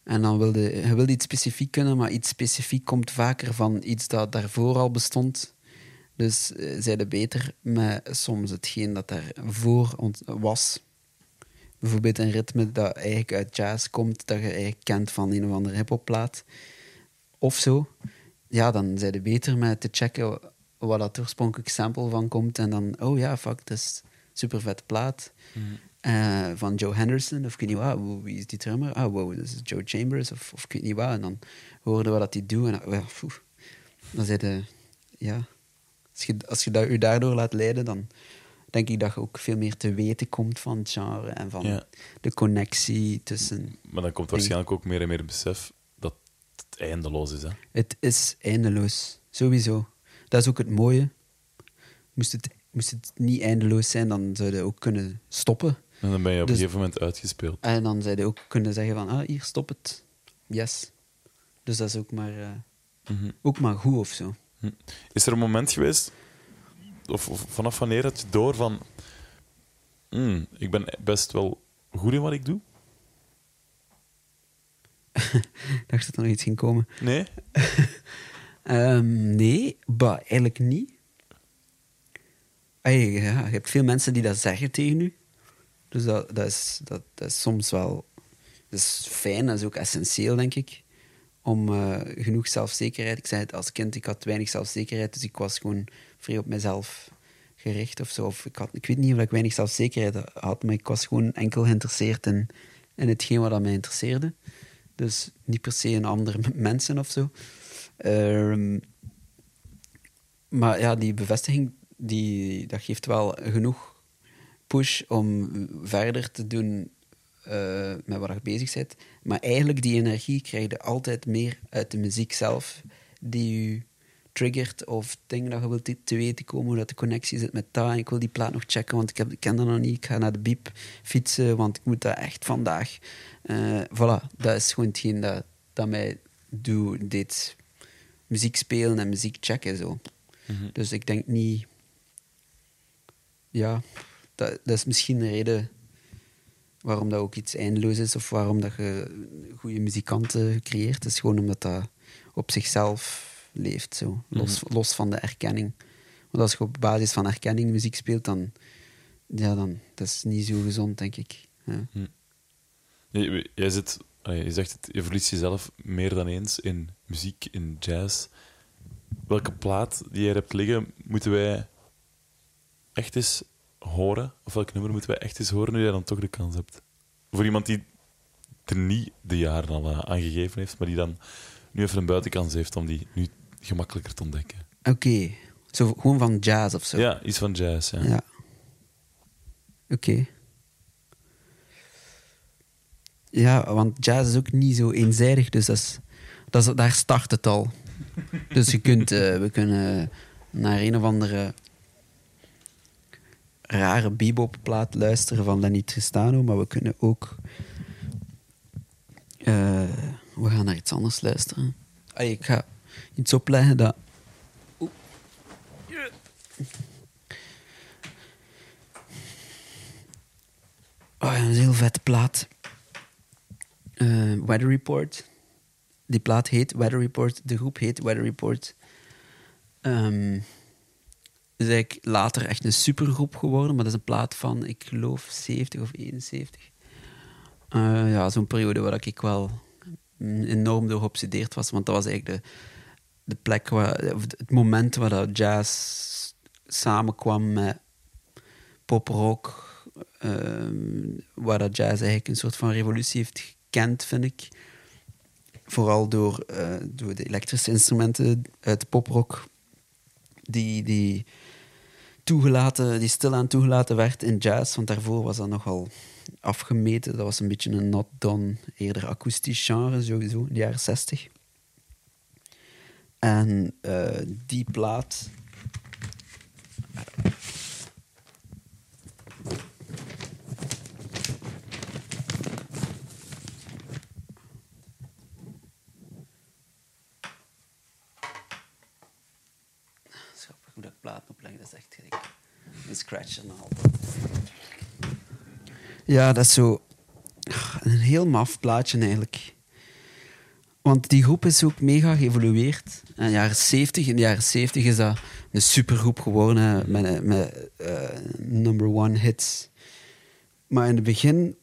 En dan wilde je wil iets specifiek kunnen, maar iets specifiek komt vaker van iets dat daarvoor al bestond. Dus zij de beter met soms hetgeen dat daarvoor was, bijvoorbeeld een ritme dat eigenlijk uit jazz komt, dat je eigenlijk kent van een of andere hip-hopplaat of zo, ja, dan je beter met te checken waar dat oorspronkelijk sample van komt. En dan, oh ja, fuck, dat is super vette plaat. Eh, van Joe Henderson, of ik weet niet wat, wie- is die drummer? Ah, wow, dat is Joe Chambers, of, of ik weet niet wat. En dan hoorden we dat die doen. En dan, zei de, ja, als je, als je dat, je daardoor laat leiden, dan denk ik dat je ook veel meer te weten komt van het genre en van Ja. de connectie tussen. Maar dan komt waarschijnlijk ook meer en meer besef dat het eindeloos is. Hè? Het is eindeloos, sowieso. Dat is ook het mooie. Moest het, moest het niet eindeloos zijn, dan zou je ook kunnen stoppen. En dan ben je op Dus- een gegeven moment uitgespeeld. En dan zou je ook kunnen zeggen van, ah, hier, stop het. Yes. Dus dat is ook maar, eh, Mhm. ook maar goed of zo. Is er een moment geweest, of, of vanaf wanneer had je door van... "Hmm, ik ben best wel goed in wat ik doe? Ik dacht dat er nog iets ging komen. Nee? Ehm, nee, bah, eigenlijk niet. Ja, je hebt veel mensen die dat zeggen tegen u. Dus dat, is, dat, dat is soms wel... Dat is fijn, dat is ook essentieel, denk ik. Om eh, genoeg zelfzekerheid... Ik zei het als kind, ik had weinig zelfzekerheid, dus ik was gewoon vrij op mezelf gericht of zo. Of ik, had, ik weet niet of ik weinig zelfzekerheid had, maar ik was gewoon enkel geïnteresseerd in, in hetgeen wat mij interesseerde. Dus niet per se in andere mensen of zo. Ehm, maar ja, die bevestiging die, dat geeft wel genoeg push om verder te doen eh, met wat je bezig bent. Maar eigenlijk die energie krijg je altijd meer uit de muziek zelf, die je triggert of dingen dat je wilt te- te weten komen, hoe dat de connectie zit met dat. En ik wil die plaat nog checken, want ik, heb, ik ken dat nog niet. Ik ga naar de biep fietsen, want ik moet dat echt vandaag. Eh voilà, dat is gewoon hetgeen dat, dat mij doet, deed muziek spelen en muziek checken. Zo. Dus ik denk niet... Ja, dat, dat is misschien een reden waarom dat ook iets eindeloos is of waarom dat je goede muzikanten creëert. is gewoon omdat dat op zichzelf leeft, zo. Los, los van de erkenning. Want als je op basis van erkenning muziek speelt, dan... Ja, dan... Dat is niet zo gezond, denk ik. Ja. Je, jij zit, je zegt het, je verliest jezelf meer dan eens in muziek, in jazz. Welke plaat die jij hebt liggen, moeten wij echt eens horen? Of welk nummer moeten wij echt eens horen nu jij dan toch de kans hebt? Voor iemand die er niet de jaren al eh, aan gegeven heeft, maar die dan nu even een buitenkans heeft om die nu gemakkelijker te ontdekken. Oké. Zo gewoon van jazz of zo. Ja, iets van jazz. Ja. Ja. Oké. Ja, want jazz is ook niet zo eenzijdig, dus dat is, dat is, daar start het al. Dus je kunt, eh, we kunnen naar een of andere rare bebopplaat luisteren van Lenny Tristano, maar we kunnen ook... eh, we gaan naar iets anders luisteren. Ik ga iets opleggen dat... Oh een heel vette plaat. Eh, Weather Report. Die plaat heet Weather Report. De groep heet Weather Report. Ehm is eigenlijk later echt een supergroep geworden, maar dat is een plaat van, ik geloof, 70 of 71. Eh, ja, zo'n periode waar ik wel enorm door geobsedeerd was, want dat was eigenlijk de, de plek waar, of het moment waar dat jazz samenkwam met poprock, ehm, waar dat jazz eigenlijk een soort van revolutie heeft gekend, vind ik. Vooral door, eh, door de elektrische instrumenten uit de poprock, die, die, toegelaten, die stilaan toegelaten werd in jazz, want daarvoor was dat nogal afgemeten. Dat was een beetje een not done, eerder akoestisch genre, sowieso, in de jaren zestig. En eh, die plaat Schappig hoe dat ik platen Een scratch. Ja, dat is zo een heel maf plaatje eigenlijk. Want die groep is ook mega geëvolueerd. In de jaren 70, in de jaren 70 is dat een supergroep geworden met, met eh, number one hits. Maar in het begin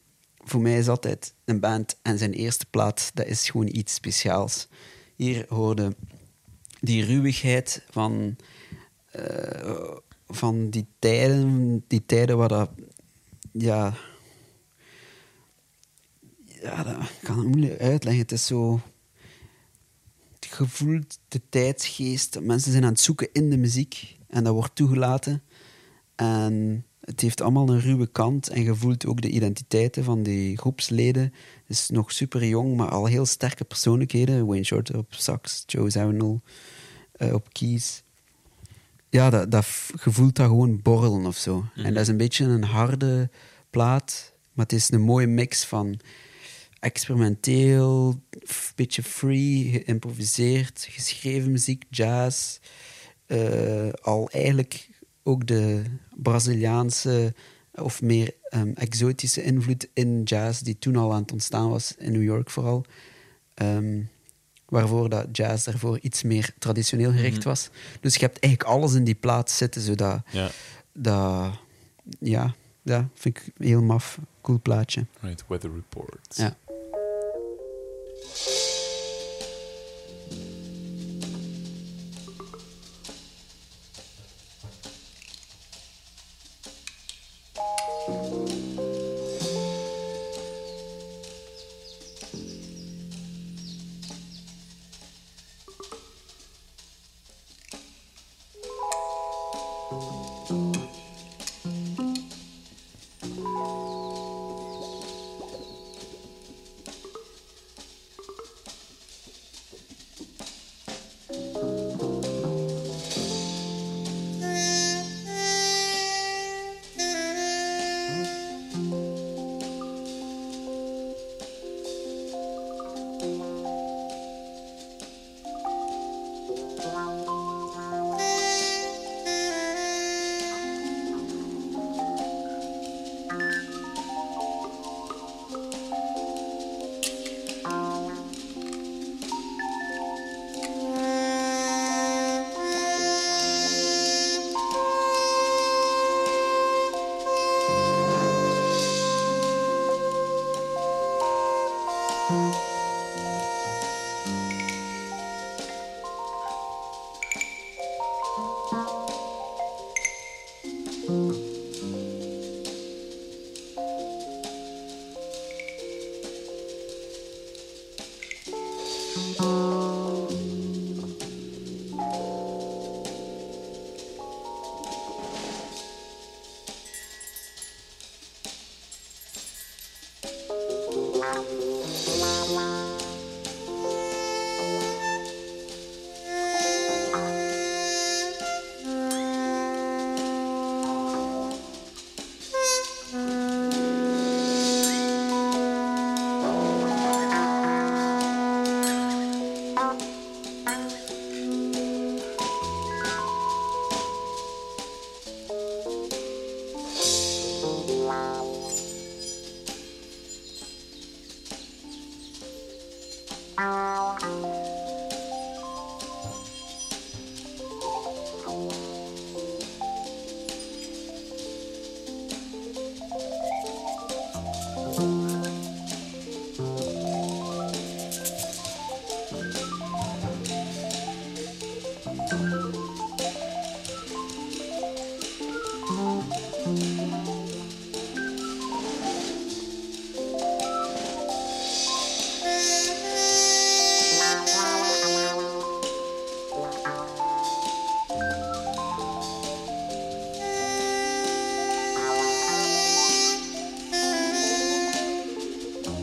voor mij is altijd een band en zijn eerste plaat, dat is gewoon iets speciaals. Hier hoorde die ruwigheid van, eh, van die tijden, die tijden waar dat, ja, ja, dat kan ik moeilijk uitleggen. Het is zo, je voelt de tijdsgeest. Mensen zijn aan het zoeken in de muziek en dat wordt toegelaten. En het heeft allemaal een ruwe kant en je voelt ook de identiteiten van die groepsleden. Het is nog super jong, maar al heel sterke persoonlijkheden. Wayne Shorter op sax, Joe Zawinul eh, op keys. Ja, dat, dat, je voelt dat gewoon borrelen of zo. En dat is een beetje een harde plaat, maar het is een mooie mix van experimenteel, een beetje free, geïmproviseerd, geschreven muziek, jazz. eh, al eigenlijk ook de Braziliaanse of meer ehm, exotische invloed in jazz, die toen al aan het ontstaan was, in New York vooral. Ehm, waarvoor dat jazz daarvoor iets meer traditioneel gericht was. Dus je hebt eigenlijk alles in die plaat zitten, zodat Ja, dat, ja, ja, vind ik heel maf. Cool plaatje. right. Weather Report. Ja.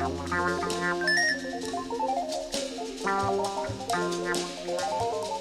Thank you.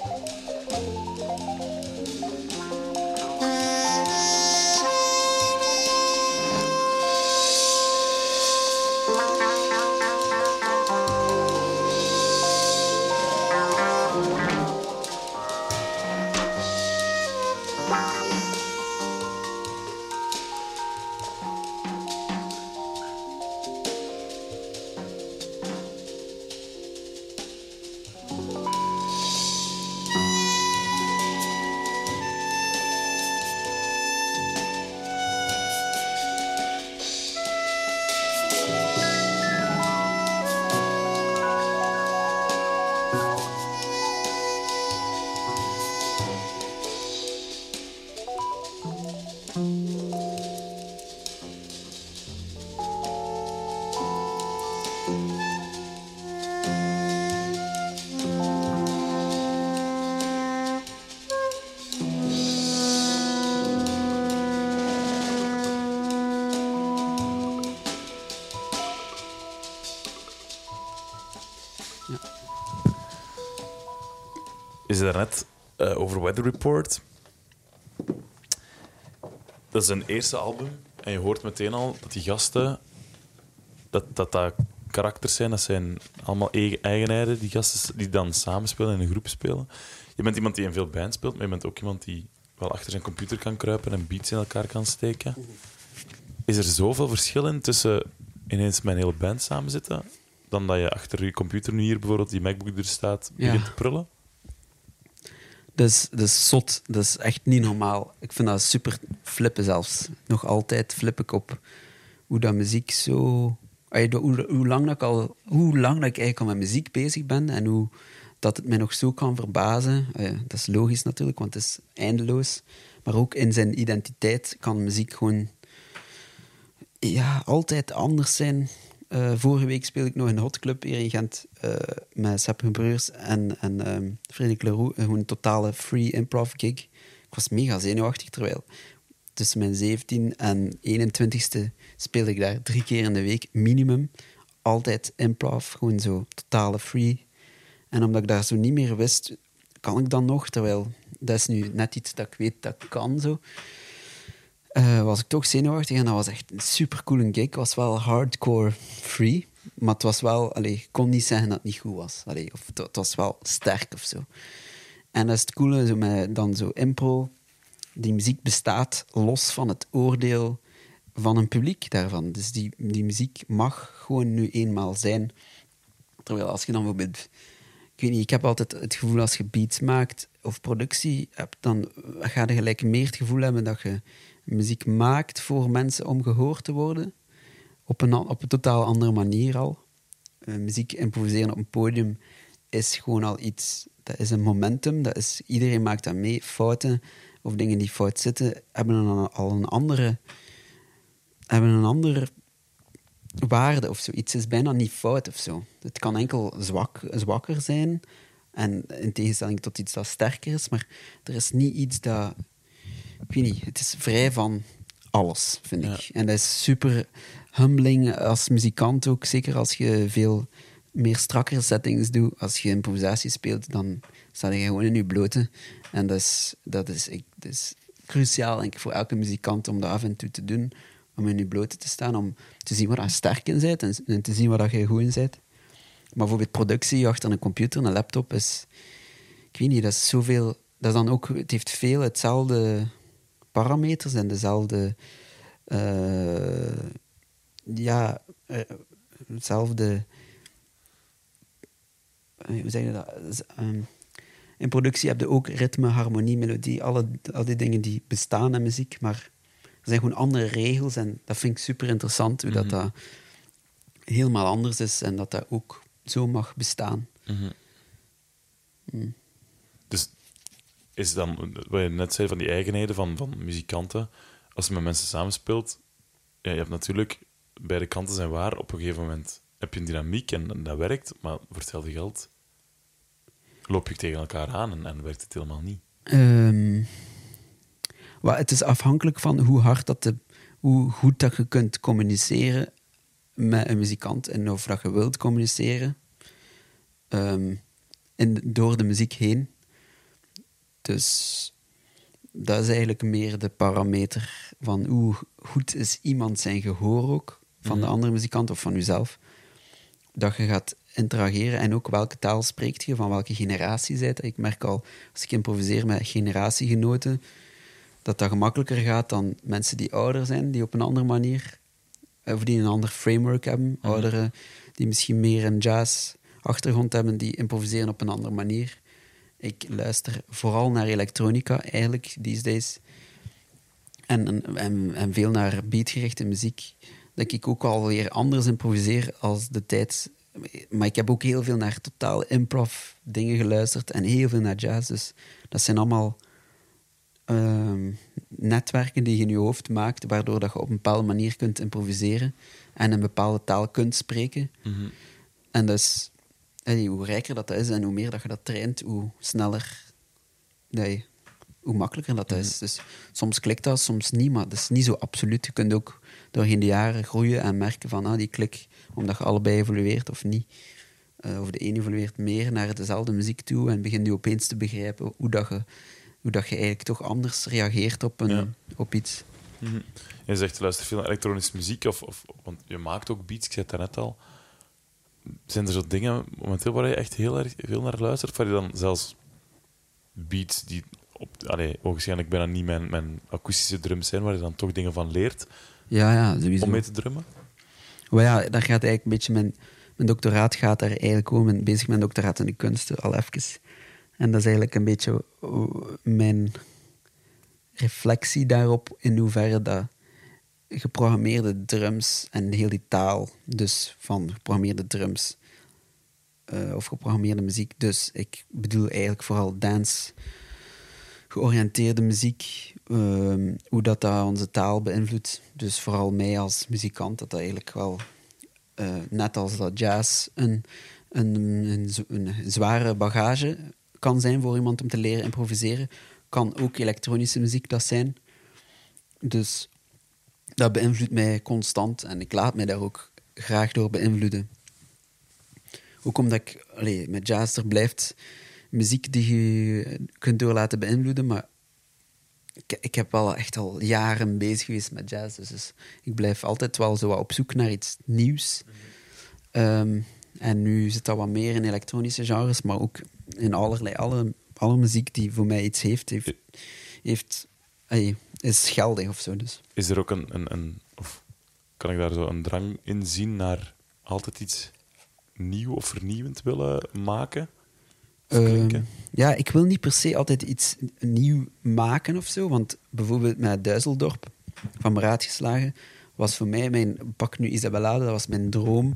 Zei daarnet eh over Weather Report. Dat is een eerste album. En je hoort meteen al dat die gasten... Dat dat, dat karakters zijn. Dat zijn allemaal eigen- eigenheden. Die gasten die dan samenspelen en in een groep spelen. Je bent iemand die in veel bands speelt, maar je bent ook iemand die wel achter zijn computer kan kruipen en beats in elkaar kan steken. Is er zoveel verschil in tussen ineens met een hele band samenzitten, dan dat je achter je computer nu hier bijvoorbeeld die MacBook er staat, Ja. begint te prullen? Dat is, dat zot. Dat is echt niet normaal. Ik vind dat super flippen zelfs. Nog altijd flip ik op hoe dat muziek zo... Hoe, lang dat ik al, hoe lang dat ik eigenlijk al met muziek bezig ben en hoe dat het mij nog zo kan verbazen. Dat is logisch natuurlijk, want het is eindeloos. Maar ook in zijn identiteit kan muziek gewoon ja, altijd anders zijn. Eh, vorige week speelde ik nog in de Hot Club hier in Gent eh, met Sepp Gebeurs en, en ehm Frederik Leroux. Gewoon een totale free improv gig. Ik was mega zenuwachtig, terwijl tussen mijn 17 en 21ste speelde ik daar drie keer in de week minimum. Altijd improv, gewoon zo totale free. En omdat ik daar zo niet meer wist, kan ik dan nog, terwijl dat is nu net iets dat ik weet dat ik kan zo. Eh, was ik toch zenuwachtig en dat was echt een supercoole gig. Het was wel hardcore free, maar het was wel, allee, ik kon niet zeggen dat het niet goed was. Allee, of het, was wel sterk of zo. En dat is het coole, zo met dan zo impro. Die muziek bestaat los van het oordeel van een publiek daarvan. Dus die, die muziek mag gewoon nu eenmaal zijn. Terwijl als je dan bijvoorbeeld... Ik weet niet, ik heb altijd het gevoel als je beats maakt of productie hebt, dan ga je gelijk meer het gevoel hebben dat je muziek maakt voor mensen om gehoord te worden. Op een, op een totaal andere manier al. Eh, muziek improviseren op een podium is gewoon al iets... Dat is een momentum. Dat is, iedereen maakt dat mee. Fouten of dingen die fout zitten, hebben een, al een andere... Hebben een andere waarde of zo. Iets is bijna niet fout of zo. Het kan enkel zwak, zwakker zijn. En in tegenstelling tot iets dat sterker is. Maar er is niet iets dat... Ik weet niet, het is vrij van alles, vind ik. En dat is super humbling als muzikant ook. Zeker als je veel meer strakkere settings doet. Als je improvisatie speelt, dan sta je gewoon in je blote. En dat is, dat is, ik, dat is cruciaal, denk ik, voor elke muzikant om dat af en toe te doen. Om in je blote te staan, om te zien waar je sterk in bent en, en te zien waar je goed in bent. Maar bijvoorbeeld productie achter een computer, een laptop, is... Ik weet niet, dat is zoveel... Dat is dan ook... Het heeft veel hetzelfde parameters en dezelfde... eh, ja, hetzelfde... eh, Hoe zeg je dat? Ehm, in productie heb je ook ritme, harmonie, melodie, alle, al die dingen die bestaan in muziek, maar er zijn gewoon andere regels en dat vind ik super interessant, hoe dat, dat helemaal anders is en dat dat ook zo mag bestaan. Dus is dan, wat je net zei van die eigenheden van, van muzikanten, als je met mensen samenspeelt, ja, je hebt natuurlijk, beide kanten zijn waar, op een gegeven moment heb je een dynamiek en, dat werkt, maar voor hetzelfde geld loop je tegen elkaar aan en, en werkt het helemaal niet. Ehm, wel, het is afhankelijk van hoe hard dat de, hoe goed dat je kunt communiceren met een muzikant en of dat je wilt communiceren in, door de muziek heen. Dus dat is eigenlijk meer de parameter van hoe goed is iemand zijn gehoor ook van de andere muzikant of van jezelf. Dat je gaat interageren en ook welke taal spreekt je, van welke generatie zijt. Ik merk al, als ik improviseer met generatiegenoten, dat dat gemakkelijker gaat dan mensen die ouder zijn, die op een andere manier, of die een ander framework hebben. Ouderen die misschien meer een jazz-achtergrond hebben, die improviseren op een andere manier. Ik luister vooral naar elektronica, eigenlijk, these days. En, en, en, veel naar beatgerichte muziek. Dat ik ook alweer anders improviseer als de tijd. Maar ik heb ook heel veel naar totaal improv dingen geluisterd en heel veel naar jazz. Dus dat zijn allemaal ehm, netwerken die je in je hoofd maakt, waardoor dat je op een bepaalde manier kunt improviseren en een bepaalde taal kunt spreken. En dus, allee, hoe rijker dat, dat is en hoe meer dat je dat traint, hoe sneller, nee, hoe makkelijker dat is. Dus soms klikt dat, soms niet, maar dat is niet zo absoluut. Je kunt ook doorheen de jaren groeien en merken van ah, die klik, omdat je allebei evolueert of niet. eh, of de een evolueert meer naar dezelfde muziek toe en begint je opeens te begrijpen hoe, dat je, hoe dat je eigenlijk toch anders reageert op, een, Ja. op iets. Mhm. Je zegt, luister veel naar elektronische muziek, of, of, want je maakt ook beats, ik zei het daarnet al. Zijn er zo dingen momenteel waar je echt heel erg veel naar luistert? Waar je dan zelfs beats die op, allee, waarschijnlijk bijna niet mijn, mijn akoestische drums zijn, waar je dan toch dingen van leert Ja, ja, sowieso. om mee te drummen? Maar ja, daar gaat eigenlijk een beetje mijn, mijn doctoraat gaat daar eigenlijk om. Ik ben bezig met een doctoraat in de kunsten, al even. En dat is eigenlijk een beetje uh, mijn reflectie daarop, in hoeverre dat geprogrammeerde drums en heel die taal, dus van geprogrammeerde drums eh, of geprogrammeerde muziek. Dus ik bedoel eigenlijk vooral dance georiënteerde muziek, ehm, hoe dat, dat onze taal beïnvloedt. Dus vooral mij als muzikant, dat dat eigenlijk wel, eh, net als dat jazz, een, een, een, een zware bagage kan zijn voor iemand om te leren improviseren, kan ook elektronische muziek dat zijn. Dus dat beïnvloedt mij constant en ik laat mij daar ook graag door beïnvloeden. Ook omdat ik, allee, met jazz er blijft muziek die je kunt door laten beïnvloeden, maar ik, ik heb wel echt al jaren bezig geweest met jazz, dus, ik blijf altijd wel zo op zoek naar iets nieuws. Ehm, en nu zit dat wat meer in elektronische genres, maar ook in allerlei, alle, alle muziek die voor mij iets heeft, heeft, is geldig of zo. Dus. Is er ook een, een, een of kan ik daar zo een drang in zien naar altijd iets nieuw of vernieuwend willen maken? Ehm, ja, ik wil niet per se altijd iets nieuw maken of zo. Want bijvoorbeeld met Duiseldorp van mijn raad geslagen was voor mij mijn pak nu Isabella, dat was mijn droom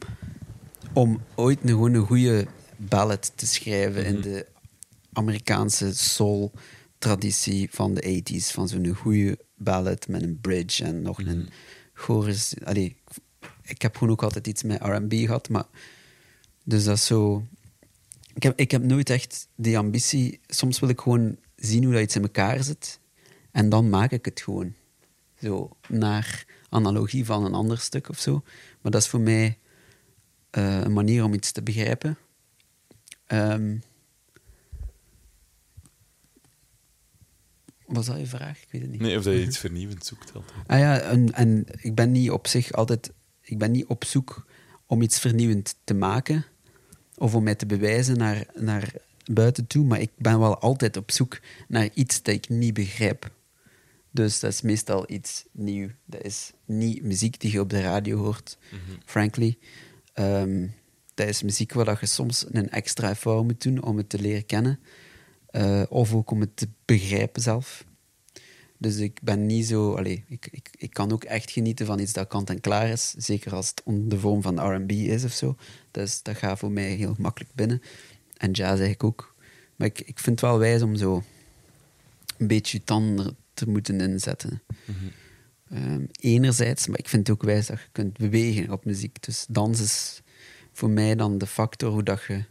om ooit een, gewoon een goede ballad te schrijven in de Amerikaanse soul traditie van de 80s van zo'n goede ballad met een bridge en nog een chorus. Allee, ik heb gewoon ook altijd iets met R&B gehad, maar dus dat is zo ik heb, ik heb nooit echt die ambitie. Soms wil ik gewoon zien hoe dat iets in elkaar zit. En dan maak ik het gewoon. Zo, naar analogie van een ander stuk of zo. Maar dat is voor mij eh, een manier om iets te begrijpen. Ehm, was dat je vraag? Ik weet het niet. Nee, of dat je iets vernieuwend zoekt altijd. Ah ja, en, en ik ben niet op zich altijd... Ik ben niet op zoek om iets vernieuwend te maken of om mij te bewijzen naar, naar buiten toe, maar ik ben wel altijd op zoek naar iets dat ik niet begrijp. Dus dat is meestal iets nieuw. Dat is niet muziek die je op de radio hoort, frankly. Ehm, dat is muziek waar je soms een extra effort moet doen om het te leren kennen. Eh, of ook om het te begrijpen zelf. Dus ik ben niet zo... Allee, ik, ik, ik kan ook echt genieten van iets dat kant en klaar is. Zeker als het onder de vorm van R&B is of zo. Dus dat gaat voor mij heel makkelijk binnen. En jazz eigenlijk ook. Maar ik, ik vind het wel wijs om zo een beetje je tanden te moeten inzetten. Ehm, enerzijds, maar ik vind het ook wijs dat je kunt bewegen op muziek. Dus dans is voor mij dan de factor hoe dat je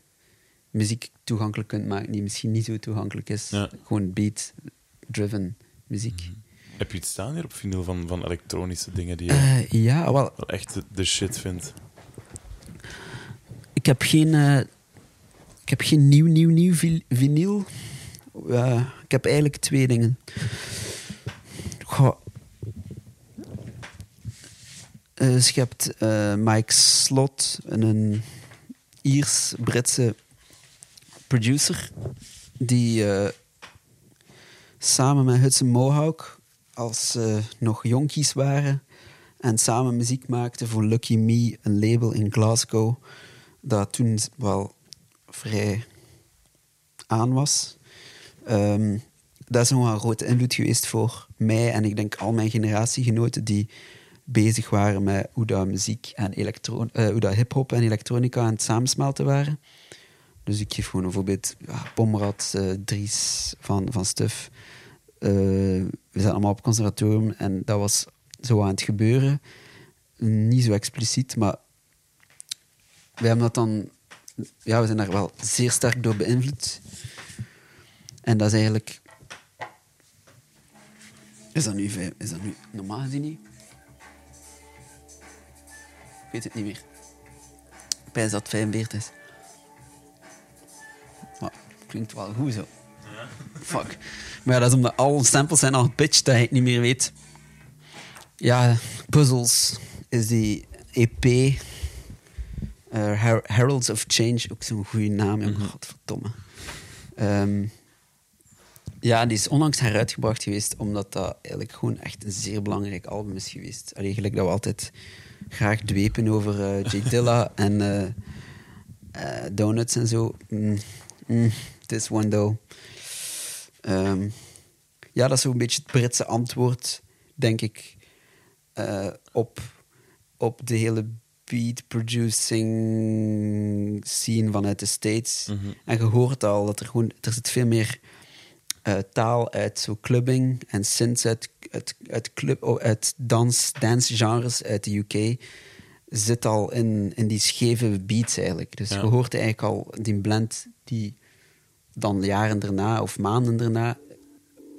muziek toegankelijk kunt maken die misschien niet zo toegankelijk is. Ja. Gewoon beat-driven muziek. Heb je iets staan hier op vinyl van, van elektronische dingen die je Eh, ja, wel, wel echt de, de shit vindt? ik heb geen, eh, ik heb geen nieuw, nieuw, nieuw vi- vinyl. Ja, ik heb eigenlijk twee dingen. Goh. Eh, dus je hebt eh, Mike Slot, een Iers-Britse producer, die eh, samen met Hudson Mohawk, als ze nog jonkies waren, en samen muziek maakte voor Lucky Me, een label in Glasgow, dat toen wel vrij aan was. Ehm, dat is nog een grote invloed geweest voor mij en ik denk al mijn generatiegenoten die bezig waren met hoe muziek en elektro eh, hoe dat hip-hop en elektronica aan het samensmelten waren. Dus ik geef gewoon een voorbeeld. Ja, Pomrad, eh, Dries van, van Stuf. Eh, we zaten allemaal op conservatorium en dat was zo aan het gebeuren. Niet zo expliciet, maar we hebben dat dan... Ja, we zijn daar wel zeer sterk door beïnvloed. En dat is eigenlijk... Is dat nu, is dat nu normaal gezien niet? Ik weet het niet meer. Ik pijs dat het 45 is. Klinkt wel goed zo. Fuck. Maar ja, dat is omdat al samples zijn al gepitcht dat je het niet meer weet. Ja, Puzzles is die EP. eh, Her- Heralds of Change, ook zo'n goede naam, jongen. Godverdomme. Ehm, ja, die is onlangs heruitgebracht geweest, omdat dat eigenlijk gewoon echt een zeer belangrijk album is geweest. Allee, gelijk dat we altijd graag dwepen over eh Jay Dilla en eh, eh, Donuts en zo. Mm, mm, this one though. Ehm, ja, dat is zo'n beetje het Britse antwoord, denk ik, eh, op, op de hele beat-producing scene vanuit de States. En je hoort al dat er gewoon... Er zit veel meer eh, taal uit zo clubbing en synths uit, uit, uit, club, oh, uit dans, dance-genres uit de UK zit al in, in die scheve beats eigenlijk. Dus Ja. je hoort eigenlijk al die blend die dan jaren daarna of maanden daarna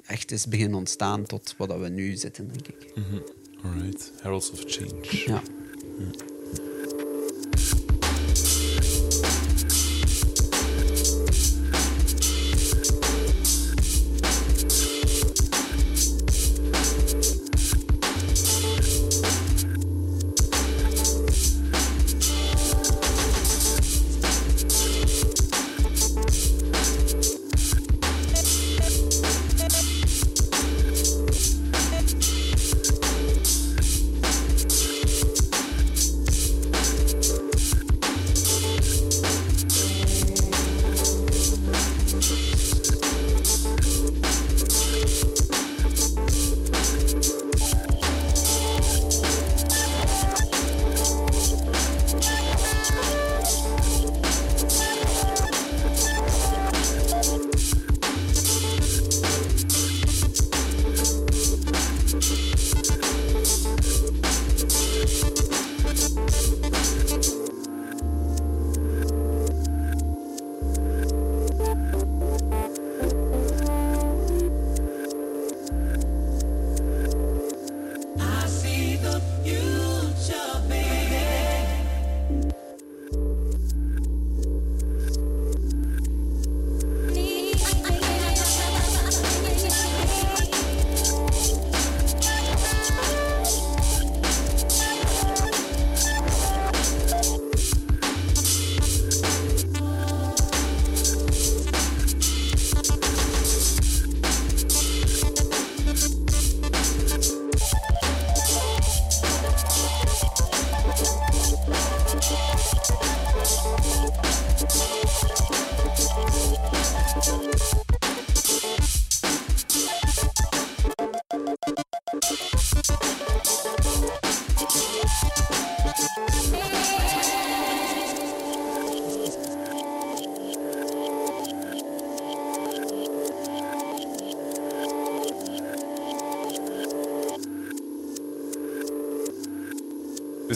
echt is beginnen ontstaan tot wat we nu zitten, denk ik. Alright. Heralds of Change. Ja. I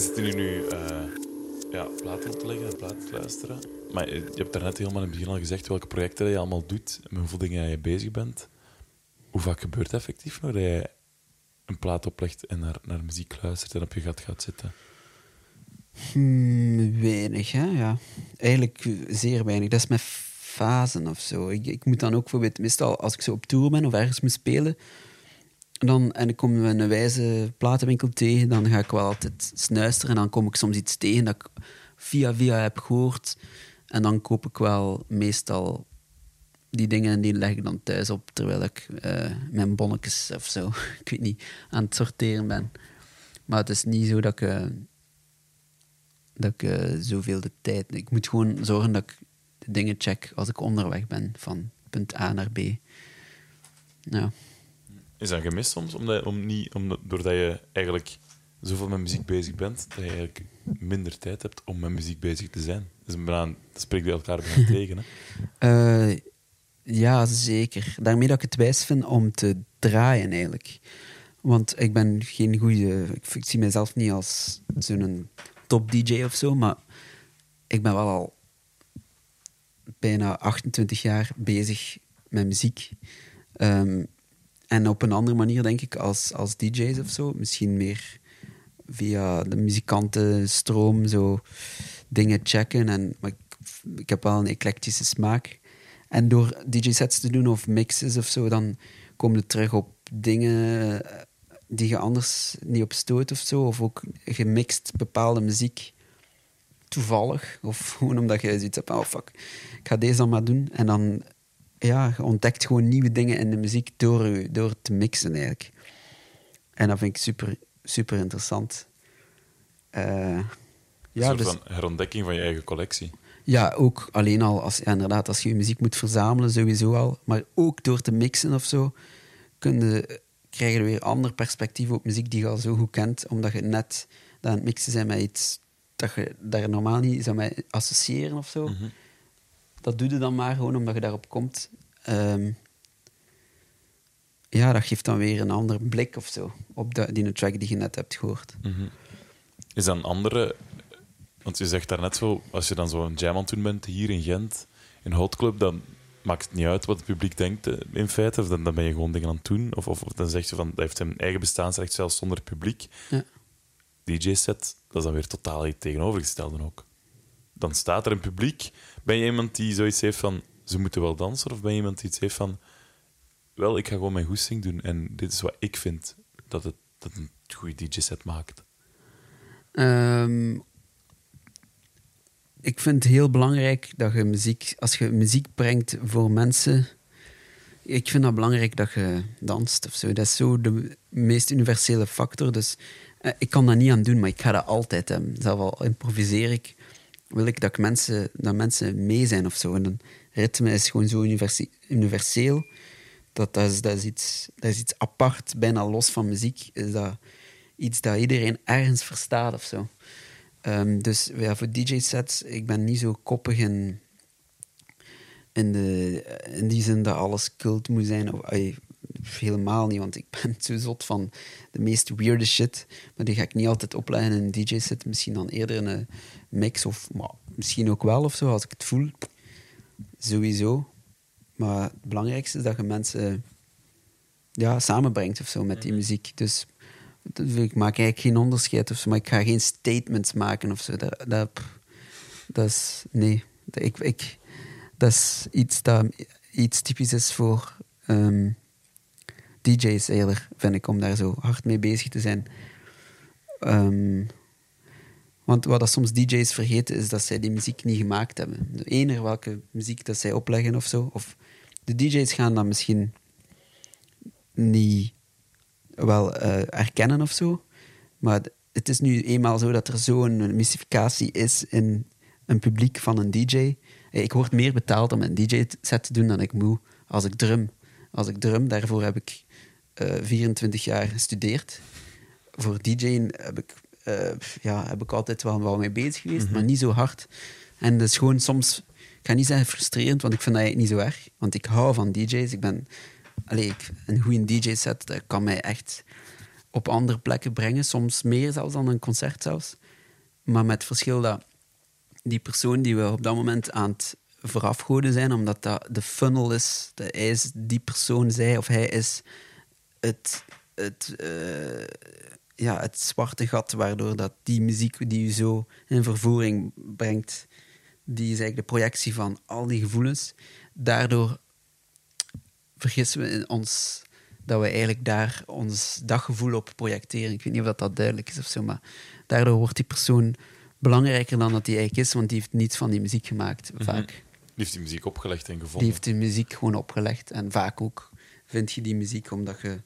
zitten hier nu eh ja, platen op te leggen en platen te luisteren. Maar je je hebt daarnet helemaal in het begin al gezegd welke projecten je allemaal doet en hoeveel dingen je bezig bent. Hoe vaak gebeurt het effectief nog dat je een plaat oplegt en naar, naar muziek luistert en op je gat gaat zitten? Hmm, weinig, hè? Ja. Eigenlijk zeer weinig. Dat is met fasen of zo. Ik, ik moet dan ook bijvoorbeeld, meestal als ik zo op tour ben of ergens moet spelen, dan, en ik kom een wijze platenwinkel tegen, dan ga ik wel altijd snuisteren en dan kom ik soms iets tegen dat ik via via heb gehoord. En dan koop ik wel meestal die dingen en die leg ik dan thuis op terwijl ik eh, mijn bonnetjes of zo, ik weet niet, aan het sorteren ben. Maar het is niet zo dat ik... eh, dat ik eh, zoveel de tijd... Ik moet gewoon zorgen dat ik de dingen check als ik onderweg ben van punt A naar B. Ja. Is dat gemist soms? Omdat, om niet, omdat, doordat je eigenlijk zoveel met muziek bezig bent, dat je eigenlijk minder tijd hebt om met muziek bezig te zijn. Dus een dat spreekt elkaar bijna tegen. Hè? Eh, ja, zeker. Daarmee dat ik het wijs vind om te draaien, eigenlijk. Want ik ben geen goede... Ik, ik zie mezelf niet als zo'n top-dj of zo, maar ik ben wel al bijna 28 jaar bezig met muziek. Ehm, en op een andere manier, denk ik, als, als DJ's of zo. Misschien meer via de muzikantenstroom, zo dingen checken. En, maar ik, heb wel een eclectische smaak. En door DJ-sets te doen of mixes of zo, dan kom je terug op dingen eh, die je anders niet op stoot of zo. Of ook gemixt bepaalde muziek toevallig. Of gewoon omdat je zoiets hebt oh fuck, ik ga deze dan maar doen. En dan, ja, je ontdekt gewoon nieuwe dingen in de muziek door, door te mixen eigenlijk. En dat vind ik super, super interessant. Eh, Een ja, soort dus, van herontdekking van je eigen collectie. ja, ook alleen al als, ja, inderdaad, als je je muziek moet verzamelen, sowieso al. Maar ook door te mixen of zo, kun je, krijg je weer een ander perspectief op muziek die je al zo goed kent, omdat je net aan het mixen bent met iets dat je daar normaal niet zou mee associëren of zo. Dat doe je dan maar gewoon omdat je daarop komt. Ehm, ja, dat geeft dan weer een andere blik of zo op de, die track die je net hebt gehoord. Is dat een andere... Want je zegt daarnet zo, als je dan zo'n jam aan het doen bent hier in Gent, in Hot Club, dan maakt het niet uit wat het publiek denkt eh, in feite. Of dan, dan ben je gewoon dingen aan het doen. Of, of, of dan zeg je van, dat heeft een eigen bestaansrecht zelfs zonder publiek. Ja. DJ-set, dat is dan weer totaal het tegenovergestelde ook. Dan staat er een publiek. Ben je iemand die zoiets heeft van, ze moeten wel dansen? Of ben je iemand die iets heeft van, wel, ik ga gewoon mijn goesting doen en dit is wat ik vind dat het dat een goede DJ-set maakt. Ehm, ik vind het heel belangrijk dat je muziek, als je muziek brengt voor mensen, ik vind dat belangrijk dat je danst of zo. Dat is zo de meest universele factor. Dus eh, ik kan dat niet aan doen, maar ik ga dat altijd hebben. Zelf al improviseer ik, wil ik dat, mensen, dat mensen mee zijn of zo. En ritme is gewoon zo universe- universeel. Dat, dat, is, dat, is iets, dat is iets apart, bijna los van muziek. Is dat iets dat iedereen ergens verstaat of zo. Ehm, dus ja, voor DJ-sets, ik ben niet zo koppig in, in, de, in die zin dat alles cult moet zijn. Of, helemaal niet, want ik ben zo zot van de meest weirde shit. Maar die ga ik niet altijd opleggen in een DJ-set. Misschien dan eerder in een mix, of maar, misschien ook wel of zo, als ik het voel. Sowieso. Maar het belangrijkste is dat je mensen ja, samenbrengt of zo met die muziek. Dus ik maak eigenlijk geen onderscheid of zo, maar ik ga geen statements maken of zo. Dat, dat, dat is, nee. Dat, ik, ik, dat is iets dat iets typisch is voor ehm, DJ's eerder, vind ik, om daar zo hard mee bezig te zijn. Ehm, want wat dat soms DJ's vergeten is dat zij die muziek niet gemaakt hebben. De welke muziek dat zij opleggen of zo. Of de DJ's gaan dat misschien niet wel eh, erkennen of zo. Maar het is nu eenmaal zo dat er zo'n mystificatie is in een publiek van een DJ. Ik word meer betaald om een DJ-set te doen dan ik moet als ik drum. Als ik drum, daarvoor heb ik 24 jaar gestudeerd. Voor DJ'en heb ik, eh, ja, heb ik altijd wel, wel mee bezig geweest, maar niet zo hard. En dat is gewoon soms, ik ga niet zeggen frustrerend, want ik vind dat eigenlijk niet zo erg. Want ik hou van DJ's. Ik ben, allee, ik, een goede DJ-set dat kan mij echt op andere plekken brengen. Soms meer zelfs dan een concert zelfs. Maar met het verschil dat die persoon die we op dat moment aan het voorafgoden zijn, omdat dat de funnel is, dat hij is die persoon, zij of hij is het, het, eh, ja, het zwarte gat waardoor dat die muziek die u zo in vervoering brengt, die is eigenlijk de projectie van al die gevoelens. Daardoor vergissen we in ons dat we eigenlijk daar ons daggevoel op projecteren. Ik weet niet of dat, dat duidelijk is of zo, maar daardoor wordt die persoon belangrijker dan dat hij eigenlijk is, want die heeft niets van die muziek gemaakt, vaak. Die heeft die muziek opgelegd en gevonden. Die heeft de muziek gewoon opgelegd. En vaak ook vind je die muziek omdat je...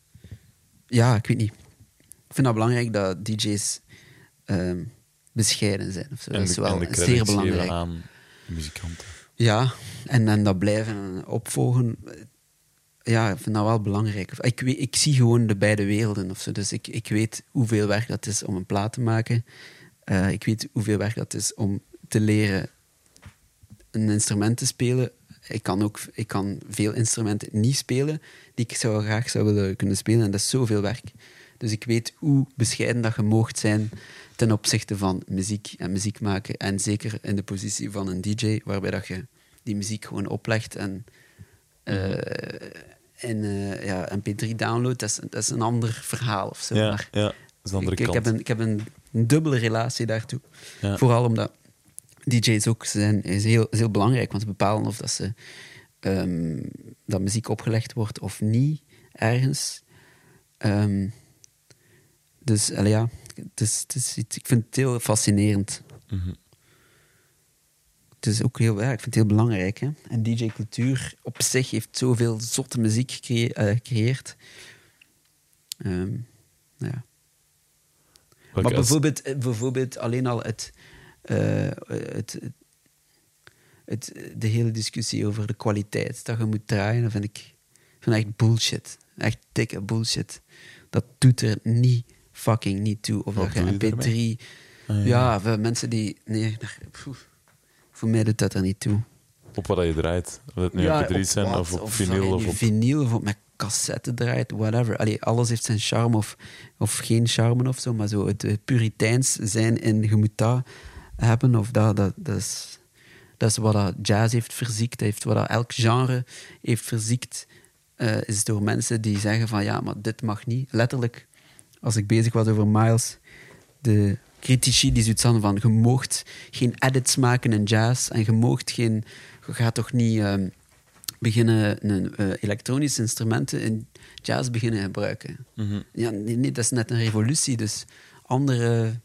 Ja, ik weet niet. Ik vind dat belangrijk dat DJ's ehm, bescheiden zijn. Of zo. en dat is wel en zeer belangrijk. aan muzikanten. Ja, en, en dat blijven opvolgen. Ja, ik vind dat wel belangrijk. Ik, weet, ik zie gewoon de beide werelden of zo. Dus ik, ik weet hoeveel werk dat is om een plaat te maken. Eh, ik weet hoeveel werk dat is om te leren een instrument te spelen. Ik kan ook ik kan veel instrumenten niet spelen die ik zou graag zou willen kunnen spelen. En dat is zoveel werk. Dus ik weet hoe bescheiden dat je moogt zijn ten opzichte van muziek en muziek maken. En zeker in de positie van een DJ, waarbij dat je die muziek gewoon oplegt en eh, in eh, ja, mp3 download. Dat is, dat is een ander verhaal of zo. Ja, maar ja, dat is de andere ik, ik kant. heb, een, ik heb een, een dubbele relatie daartoe. Ja. Vooral omdat DJ's ook zijn, is heel, is heel belangrijk, want ze bepalen of dat ze ehm, dat muziek opgelegd wordt of niet ergens. Ehm, dus ja, het is, het is iets- ik vind het heel fascinerend. Mhm. Het is ook heel, ja, ik vind het heel belangrijk. Hè? En DJ-cultuur op zich heeft zoveel zotte muziek eh, gecreëerd. Ehm, ja. Maar bijvoorbeeld, eh, bijvoorbeeld alleen al het, het, het, het- de hele discussie over de kwaliteit dat je moet draaien, dat vind ik, vind echt bullshit. Echt dikke bullshit. Dat doet er niet fucking niet toe. Of Wat dat je doe je MP3... daarmee? Ah, ja. ja, voor mensen die... Nee, poef. voor mij doet dat er niet toe. Op wat je draait. Of het nu Ja, op 3 op zijn wat, of op of vinyl. Of op... vinyl of op met cassette draait, whatever. Allee, alles heeft zijn charme of, of geen charme of zo, maar zo het, het puriteins zijn in je moet dat hebben of dat, dat, dat, is, dat is wat dat jazz heeft verziekt, heeft wat dat elk genre heeft verziekt, eh, is door mensen die zeggen van ja, maar dit mag niet. Letterlijk, als ik bezig was over Miles, de critici die zoiets hadden van je moogt geen edits maken in jazz en je moogt geen, je gaat toch niet ehm, beginnen eh, elektronische instrumenten in jazz beginnen gebruiken. Mhm. Ja, nee, nee, dat is net een revolutie. Dus andere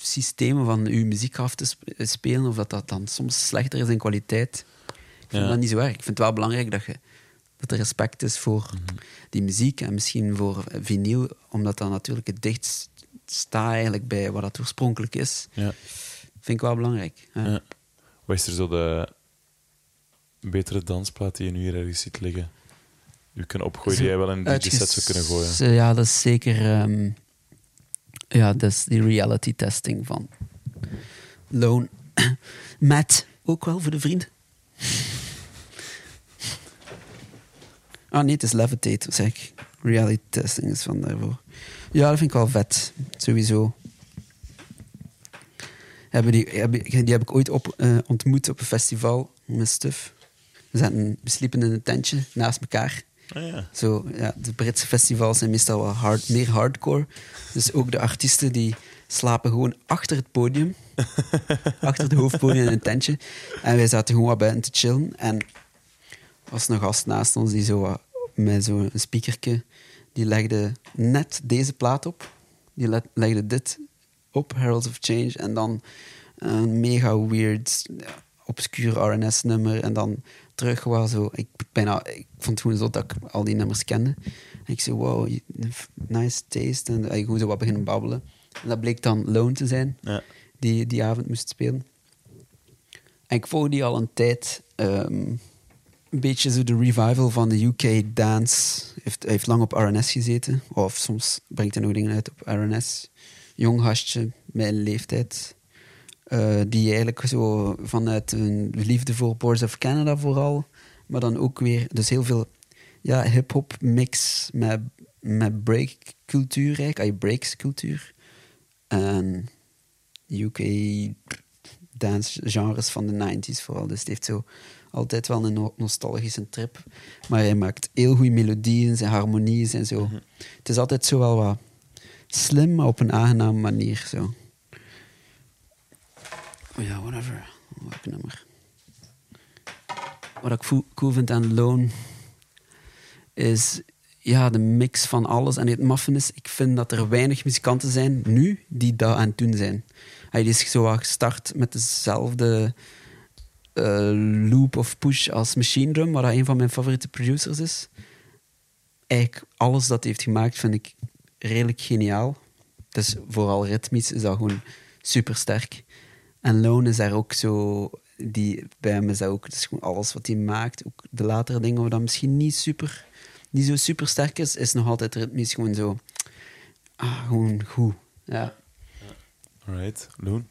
systemen van uw muziek af te sp- spelen, of dat dat dan soms slechter is in kwaliteit, ik vind Ja. dat niet zo erg. Ik vind het wel belangrijk dat, je, dat er respect is voor Mhm. die muziek en misschien voor eh, vinyl, omdat dat natuurlijk het dichtst staat eigenlijk bij wat het oorspronkelijk is. Ja. Vind ik wel belangrijk. Ja. Ja. Wat is er zo de betere dansplaat die je nu hier ergens ziet liggen? Je kunnen opgooien die jij wel in een DJ-set zou kunnen gooien. Ja, dat is zeker... ehm, ja, dat is die reality testing van Lone. Matt, ook wel voor de vriend. Ah nee, het is Levitate, zeg ik. Reality testing is van daarvoor. Ja, dat vind ik wel vet. Sowieso. Hebben die, die heb ik ooit op, eh, ontmoet op een festival met Stuf. We, zaten, we sliepen in een tentje naast elkaar. Ah, ja. Zo, ja, de Britse festivals zijn meestal wel hard, meer hardcore. Dus ook de artiesten die slapen gewoon achter het podium. achter het hoofdpodium in een tentje. En wij zaten gewoon wat buiten te chillen. En er was een gast naast ons die zo wat met zo'n speakertje... Die legde net deze plaat op. Die le- legde dit op, Heralds of Change. En dan een mega weird, obscuur RNS-nummer. En dan terug was zo... Ik, bijna, ik vond het gewoon zo dat ik al die nummers kende. En ik zei, wow, nice taste. En ik gewoon zo wat beginnen babbelen. En dat bleek dan Lone te zijn, Ja. die die avond moest spelen. En ik volg die al een tijd. ehm, een beetje zo de revival van de UK dance. Heeft, hij heeft lang op RNS gezeten. Of soms brengt hij nog dingen uit op RNS. Jong gastje, mijn leeftijd. eh, die eigenlijk zo vanuit een liefde voor Boards of Canada vooral. Maar dan ook weer, dus heel veel ja, hip-hop mix met, met breakcultuur eigenlijk. Ah, breaks cultuur. En UK dance genres van de 90s vooral. Dus het heeft zo altijd wel een no- nostalgische trip. Maar hij maakt heel goede melodieën, zijn harmonieën zijn zo. Het is altijd zo wel wat slim, maar op een aangename manier. Zo. Oh ja, whatever. Welk nummer? Wat ik cool vind aan Lone is ja, de mix van alles. En het maffen is, ik vind dat er weinig muzikanten zijn nu die dat aan het doen zijn. Hij is zo gestart met dezelfde eh, loop of push als Machine Drum, wat een van mijn favoriete producers is. Eigenlijk alles dat hij heeft gemaakt vind ik redelijk geniaal. Dus vooral ritmisch is dat gewoon super sterk. En Lone is daar ook zo. Die, bij hem is dat ook. Is gewoon alles wat hij maakt. Ook de latere dingen, wat dan misschien niet super. Niet zo super sterk is, is nog altijd ritmisch gewoon zo. Ah, gewoon goed. Ja. Alright, Loon.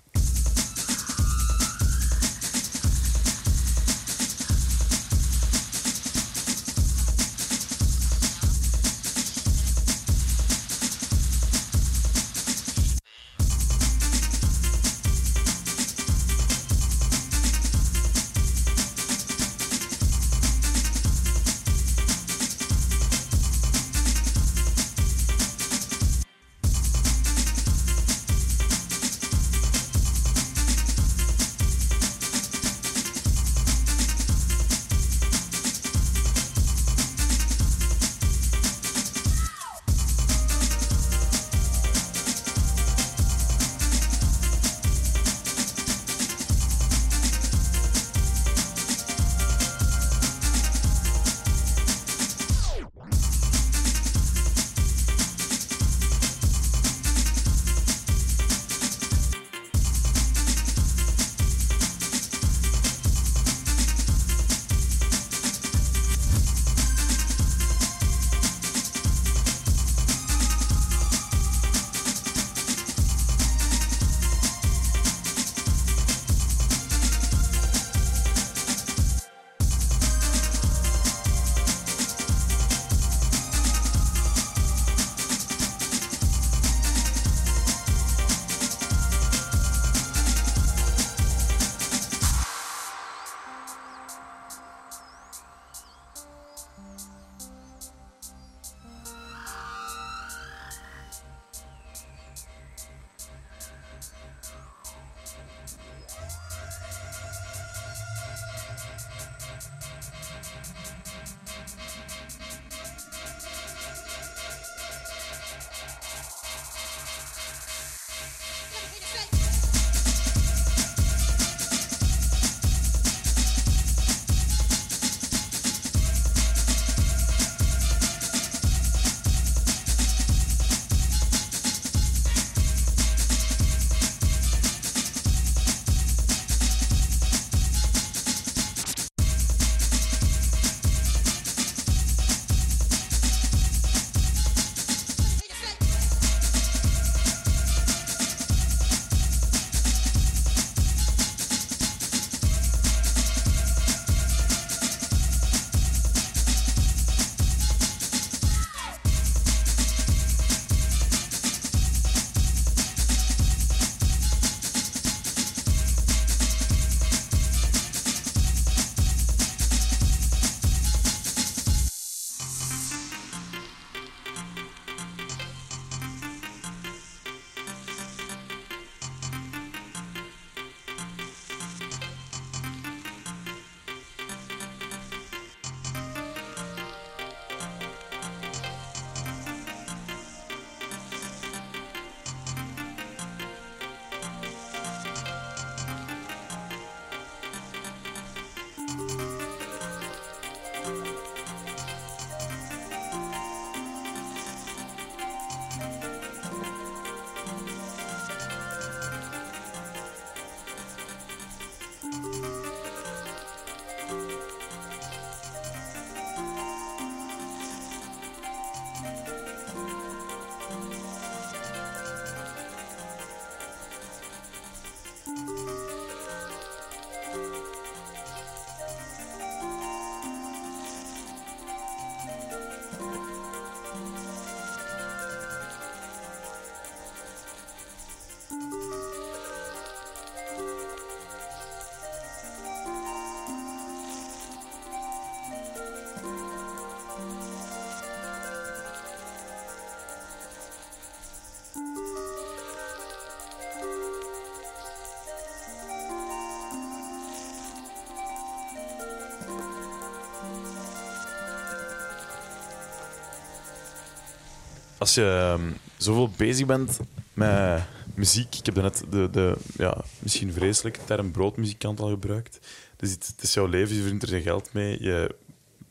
Als je ehm, zoveel bezig bent met muziek, ik heb net de, de ja, misschien vreselijke term broodmuzikant al gebruikt. Dus het, het is jouw leven, je verdient er zijn geld mee, je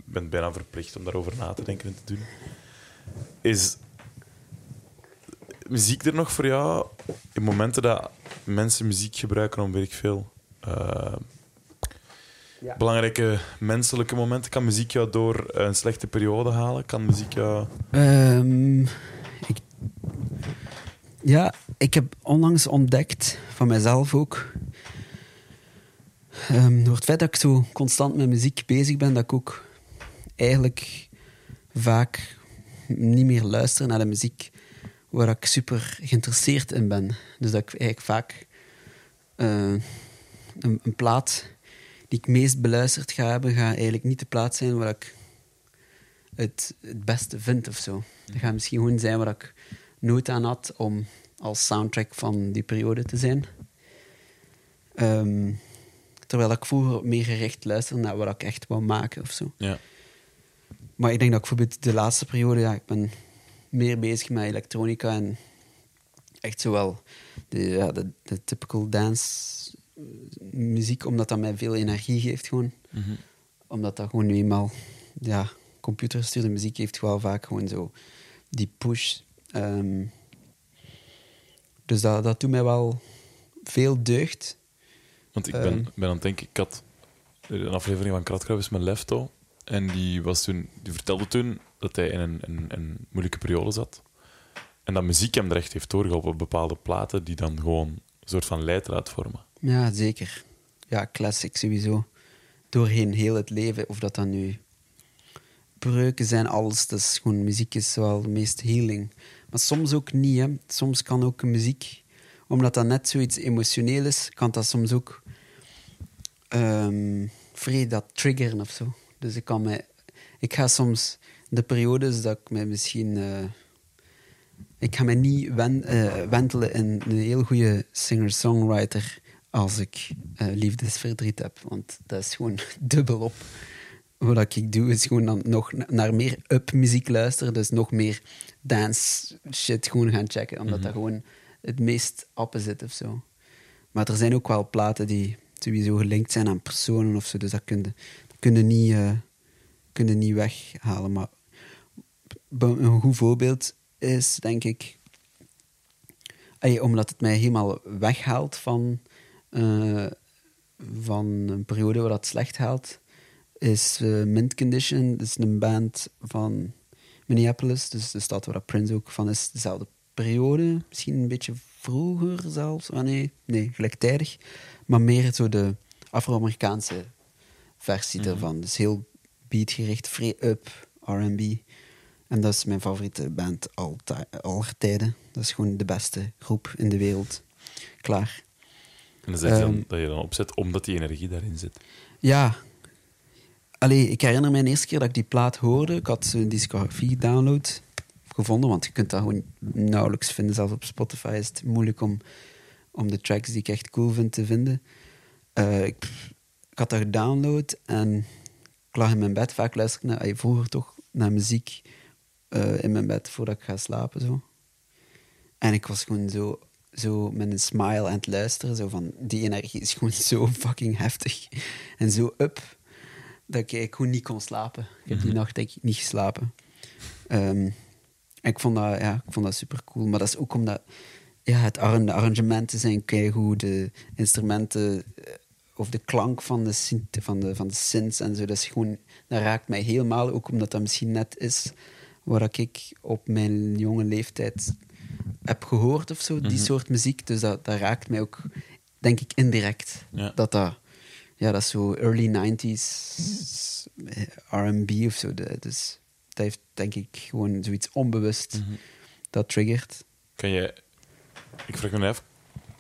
bent bijna verplicht om daarover na te denken en te doen. Is muziek er nog voor jou in momenten dat mensen muziek gebruiken om weet ik veel? eh, Ja. Belangrijke menselijke momenten. Kan muziek jou door een slechte periode halen? Kan muziek jou. Ehm, ja, ik heb onlangs ontdekt, van mezelf ook, ehm, door het feit dat ik zo constant met muziek bezig ben, dat ik ook eigenlijk vaak niet meer luister naar de muziek waar ik super geïnteresseerd in ben. Dus dat ik eigenlijk vaak eh, een, een plaat die ik meest beluisterd ga hebben, gaat eigenlijk niet de plaat zijn waar ik het, het beste vind of zo. Dat gaat misschien gewoon zijn waar ik nood aan had om als soundtrack van die periode te zijn. Ehm, terwijl ik vroeger meer gericht luisterde naar wat ik echt wou maken of zo. Ja. Maar ik denk dat ik bijvoorbeeld de laatste periode, ja, ik ben meer bezig met elektronica en echt zowel de, ja, de, de typical dance eh, muziek, omdat dat mij veel energie geeft gewoon. Omdat dat gewoon nu eenmaal, ja, computergestuurde muziek heeft wel vaak gewoon zo die push. Ehm, dus dat, dat doet mij wel veel deugd. Want ik ben, Ehm. ben aan het denken, ik had een aflevering van Kratkruipers met Lefto. En die, was toen, die vertelde toen dat hij in een, een, een moeilijke periode zat. En dat muziek hem er echt heeft doorgeholpen op bepaalde platen die dan gewoon een soort van leidraad vormen. Ja, zeker. Ja, classic sowieso. Doorheen heel het leven. Of dat dan nu breuken zijn, alles. Is gewoon, muziek is wel de meest healing. Maar soms ook niet. Soms kan ook muziek, omdat dat net zoiets emotioneel is, kan dat soms ook ehm vrij dat triggeren of zo. Dus ik kan. Ik ga soms de periodes dat ik mij misschien... eh, ik ga mij niet wen, eh, wentelen in een heel goede singer-songwriter als ik eh, liefdesverdriet heb. Want dat is gewoon dubbel op. Wat ik doe, is gewoon dan nog na- naar meer up muziek luisteren. Dus nog meer dance shit gewoon gaan checken. Omdat dat gewoon het meest appen zit of zo. Maar er zijn ook wel platen die sowieso gelinkt zijn aan personen of zo. Dus dat kun je, dat kun je niet, kun je niet weghalen. Maar een goed voorbeeld is, denk ik, omdat het mij helemaal weghaalt van, eh, van een periode waar dat slecht haalt, is eh, Mint Condition. Dat is een band van Minneapolis, dus de stad waar Prince ook van is. Dezelfde periode, misschien een beetje vroeger zelfs. Ah, nee, nee, gelijktijdig. Maar meer zo de Afro-Amerikaanse versie daarvan. Dus heel beatgericht, vrij up, R&B. En dat is mijn favoriete band altijd, aller tijden. Dat is gewoon de beste groep in de wereld. Klaar. En dan zeg je dan, Ehm. dat je dan opzet omdat die energie daarin zit. Ja. Allee, ik herinner me de eerste keer dat ik die plaat hoorde. Ik had een discografie download gevonden, want je kunt dat gewoon nauwelijks vinden. Zelfs op Spotify is het moeilijk om, om de tracks die ik echt cool vind te vinden. Eh, ik, had dat gedownload en ik lag in mijn bed. Vaak luister ik naar, vroeger toch naar muziek eh, in mijn bed voordat ik ga slapen. Zo. En ik was gewoon zo, zo met een smile aan het luisteren. Zo van, die energie is gewoon zo fucking heftig. En zo up, dat ik, gewoon niet kon slapen. Ik heb die nacht denk ik niet geslapen. Ehm, en ik vond dat, ja, ik vond dat super cool. Maar dat is ook omdat ja, het arra- de arrangementen zijn keigoed, de instrumenten eh, of de klank van de, synth- van de, van de synths en zo. Dat, is gewoon, dat raakt mij helemaal, ook omdat dat misschien net is wat ik op mijn jonge leeftijd heb gehoord of zo, die soort muziek. Dus dat, dat raakt mij ook, denk ik, indirect. Ja. Dat dat, ja, dat is zo early 90s R&B of zo. Dus dat heeft, denk ik, gewoon zoiets onbewust dat triggert. Kan je, ik vraag me even,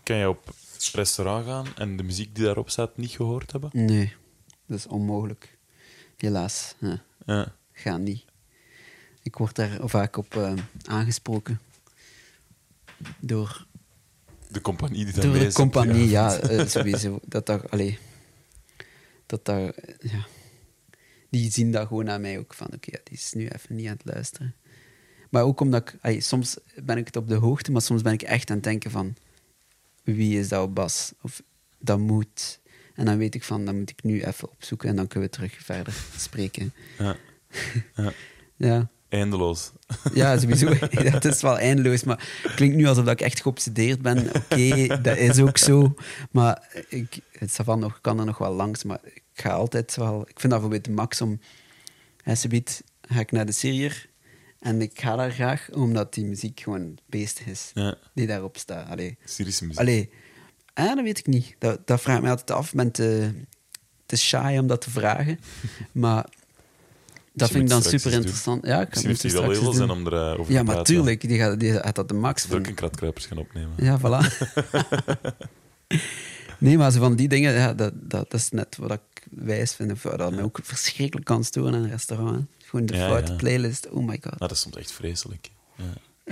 kan je op restaurant gaan en de muziek die daarop staat niet gehoord hebben? Nee, dat is onmogelijk. Helaas. Ja. Niet. Ik word daar vaak op eh, aangesproken. Door, De compagnie die door daarmee de is. compagnie, ja, eh, sowieso. Dat daar, allee, dat daar, ja. Die zien dat gewoon aan mij ook van, oké, ja, die is nu even niet aan het luisteren. Maar ook omdat ik... soms ben ik het op de hoogte, maar soms ben ik echt aan het denken van... Wie is dat op bas? Of dat moet... En dan weet ik van, dan moet ik nu even opzoeken en dan kunnen we terug verder spreken. Ja. Ja, Eindeloos. ja sowieso. Dat is wel eindeloos, maar het klinkt nu alsof ik echt geobsedeerd ben. Oké, dat is ook zo. Maar ik, het nog, kan er nog wel langs, maar ik ga altijd wel... Ik vind dat bijvoorbeeld max om... Subiet ga ik naar de Syriër en ik ga daar graag omdat die muziek gewoon beestig is. Ja. Die daarop staat. Allee. Syrische muziek. Allee, ah, dat weet ik niet. Dat, dat vraag ik me altijd af. Ik ben te, te shy om dat te vragen. Maar dat vind ik dan super interessant. Ja, ik Misschien heeft hij wel heel doen. om erover Ja, te maar praten. tuurlijk. Die gaat, die gaat dat de max ook vinden. een kratkruipers gaan opnemen. Ja, voilà. nee, maar zo van die dingen, ja, dat, dat, dat is net wat ik wijs vind. Of dat mij ook verschrikkelijk kan storen in een restaurant. Gewoon de Ja, foute ja. playlist. Oh my god. Nou, dat is soms echt vreselijk. Ja.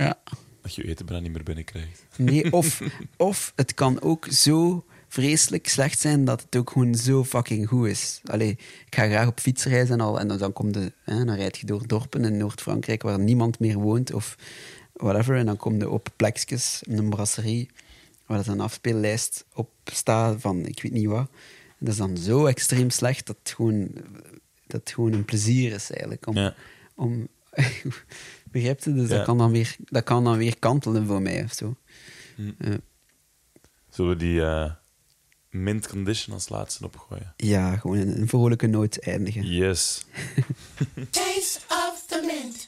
Ja. Dat je je eten bijna niet meer binnenkrijgt. Nee, of, of het kan ook zo vreselijk slecht zijn dat het ook gewoon zo fucking goed is. Allee, ik ga graag op fietsreis en al, en dan, dan, kom de, hè, dan rijd je door dorpen in Noord-Frankrijk waar niemand meer woont of whatever. En dan kom je op plekjes, in een brasserie, waar dat een afspeellijst op staat van ik weet niet wat. En dat is dan zo extreem slecht dat het gewoon, dat het gewoon een plezier is eigenlijk. Om, Ja. om, begrijp je? Dus Ja. dat, kan dan weer, dat kan dan weer kantelen voor mij of zo. Hm. Zullen we die eh, mint condition als laatste opgooien? Ja, gewoon een, een vrolijke noot eindigen. Yes. Taste of the mint.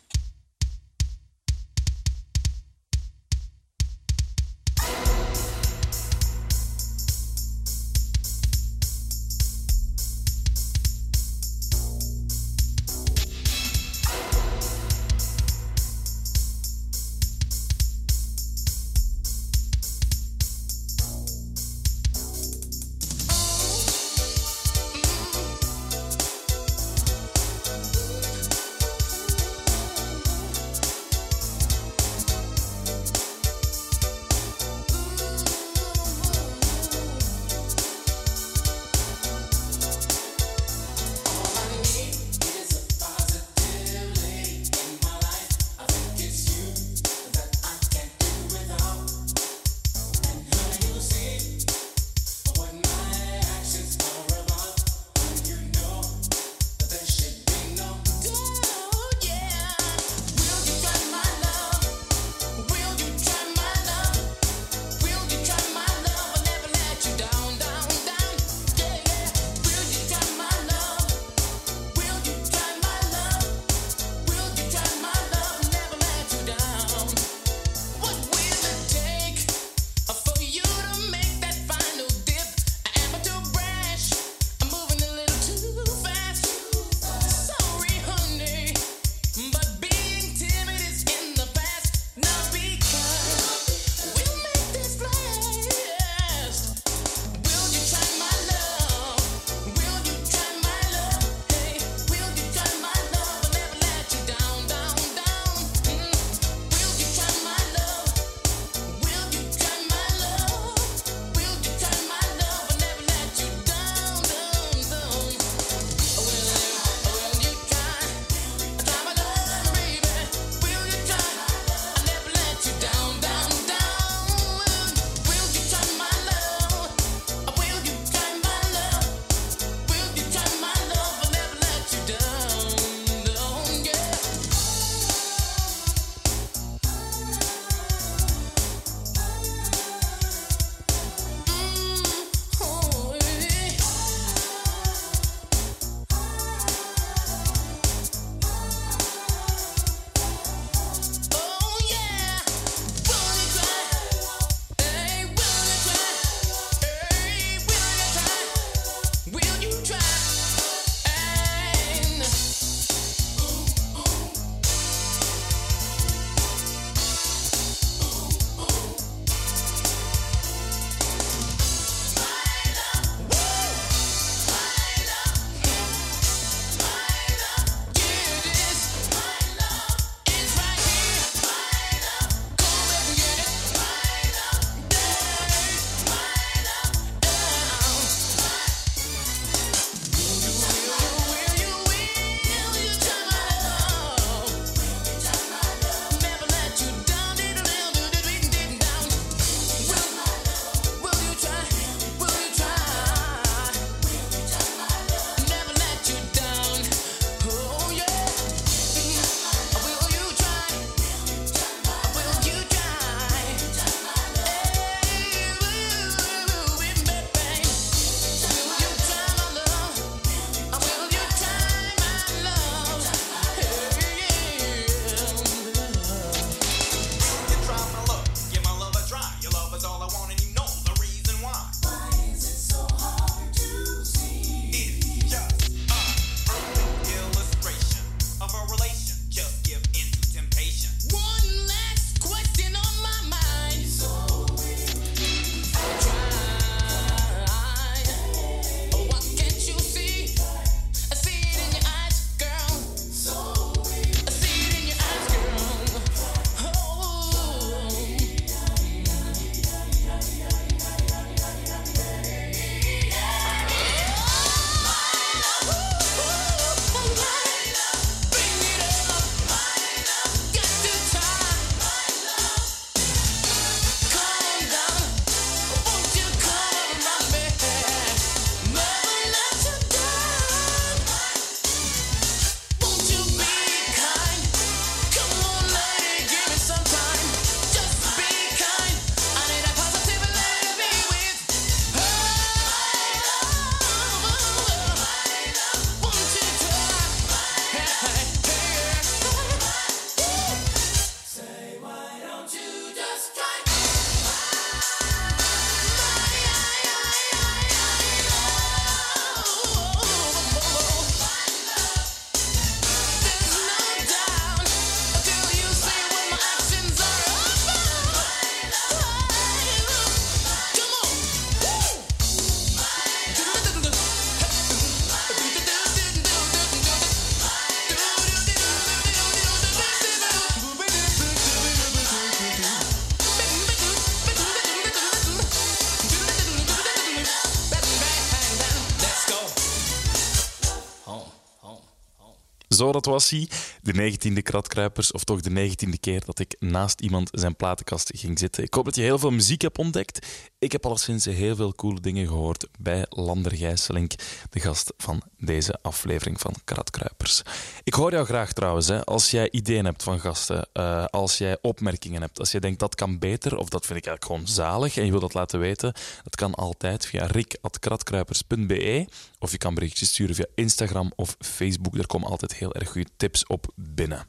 Zo, dat was hij. De negentiende Kratkruipers, of toch de negentiende keer dat ik naast iemand zijn platenkast ging zitten. Ik hoop dat je heel veel muziek hebt ontdekt. Ik heb alleszins heel veel coole dingen gehoord bij Lander Gijsselink, de gast van deze aflevering van Kratkruipers. Ik hoor jou graag trouwens, hè, als jij ideeën hebt van gasten, eh, als jij opmerkingen hebt, als jij denkt dat kan beter, of dat vind ik eigenlijk gewoon zalig en je wil dat laten weten, dat kan altijd via rik.kratkruipers.be of je kan berichtjes sturen via Instagram of Facebook. Er komen altijd heel erg goede tips op binnen.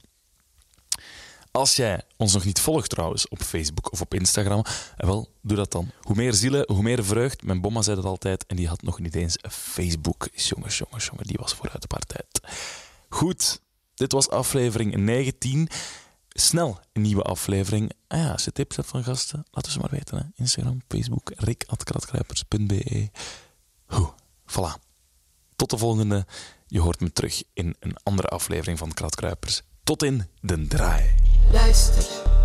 Als jij ons nog niet volgt trouwens op Facebook of op Instagram, eh, wel, doe dat dan. Hoe meer zielen, hoe meer vreugd. Mijn bomma zei dat altijd en die had nog niet eens een Facebook. Jongens, jongens, jongens, die was vooruit de partij. Goed, dit was aflevering 19. Snel een nieuwe aflevering. Ah ja, als je tips hebt van gasten, laat ze maar weten. Hè. Instagram, Facebook, rik.kratkruipers.be. Goed, voilà. Tot de volgende. Je hoort me terug in een andere aflevering van Kratkruipers. Tot in de draai. Luister.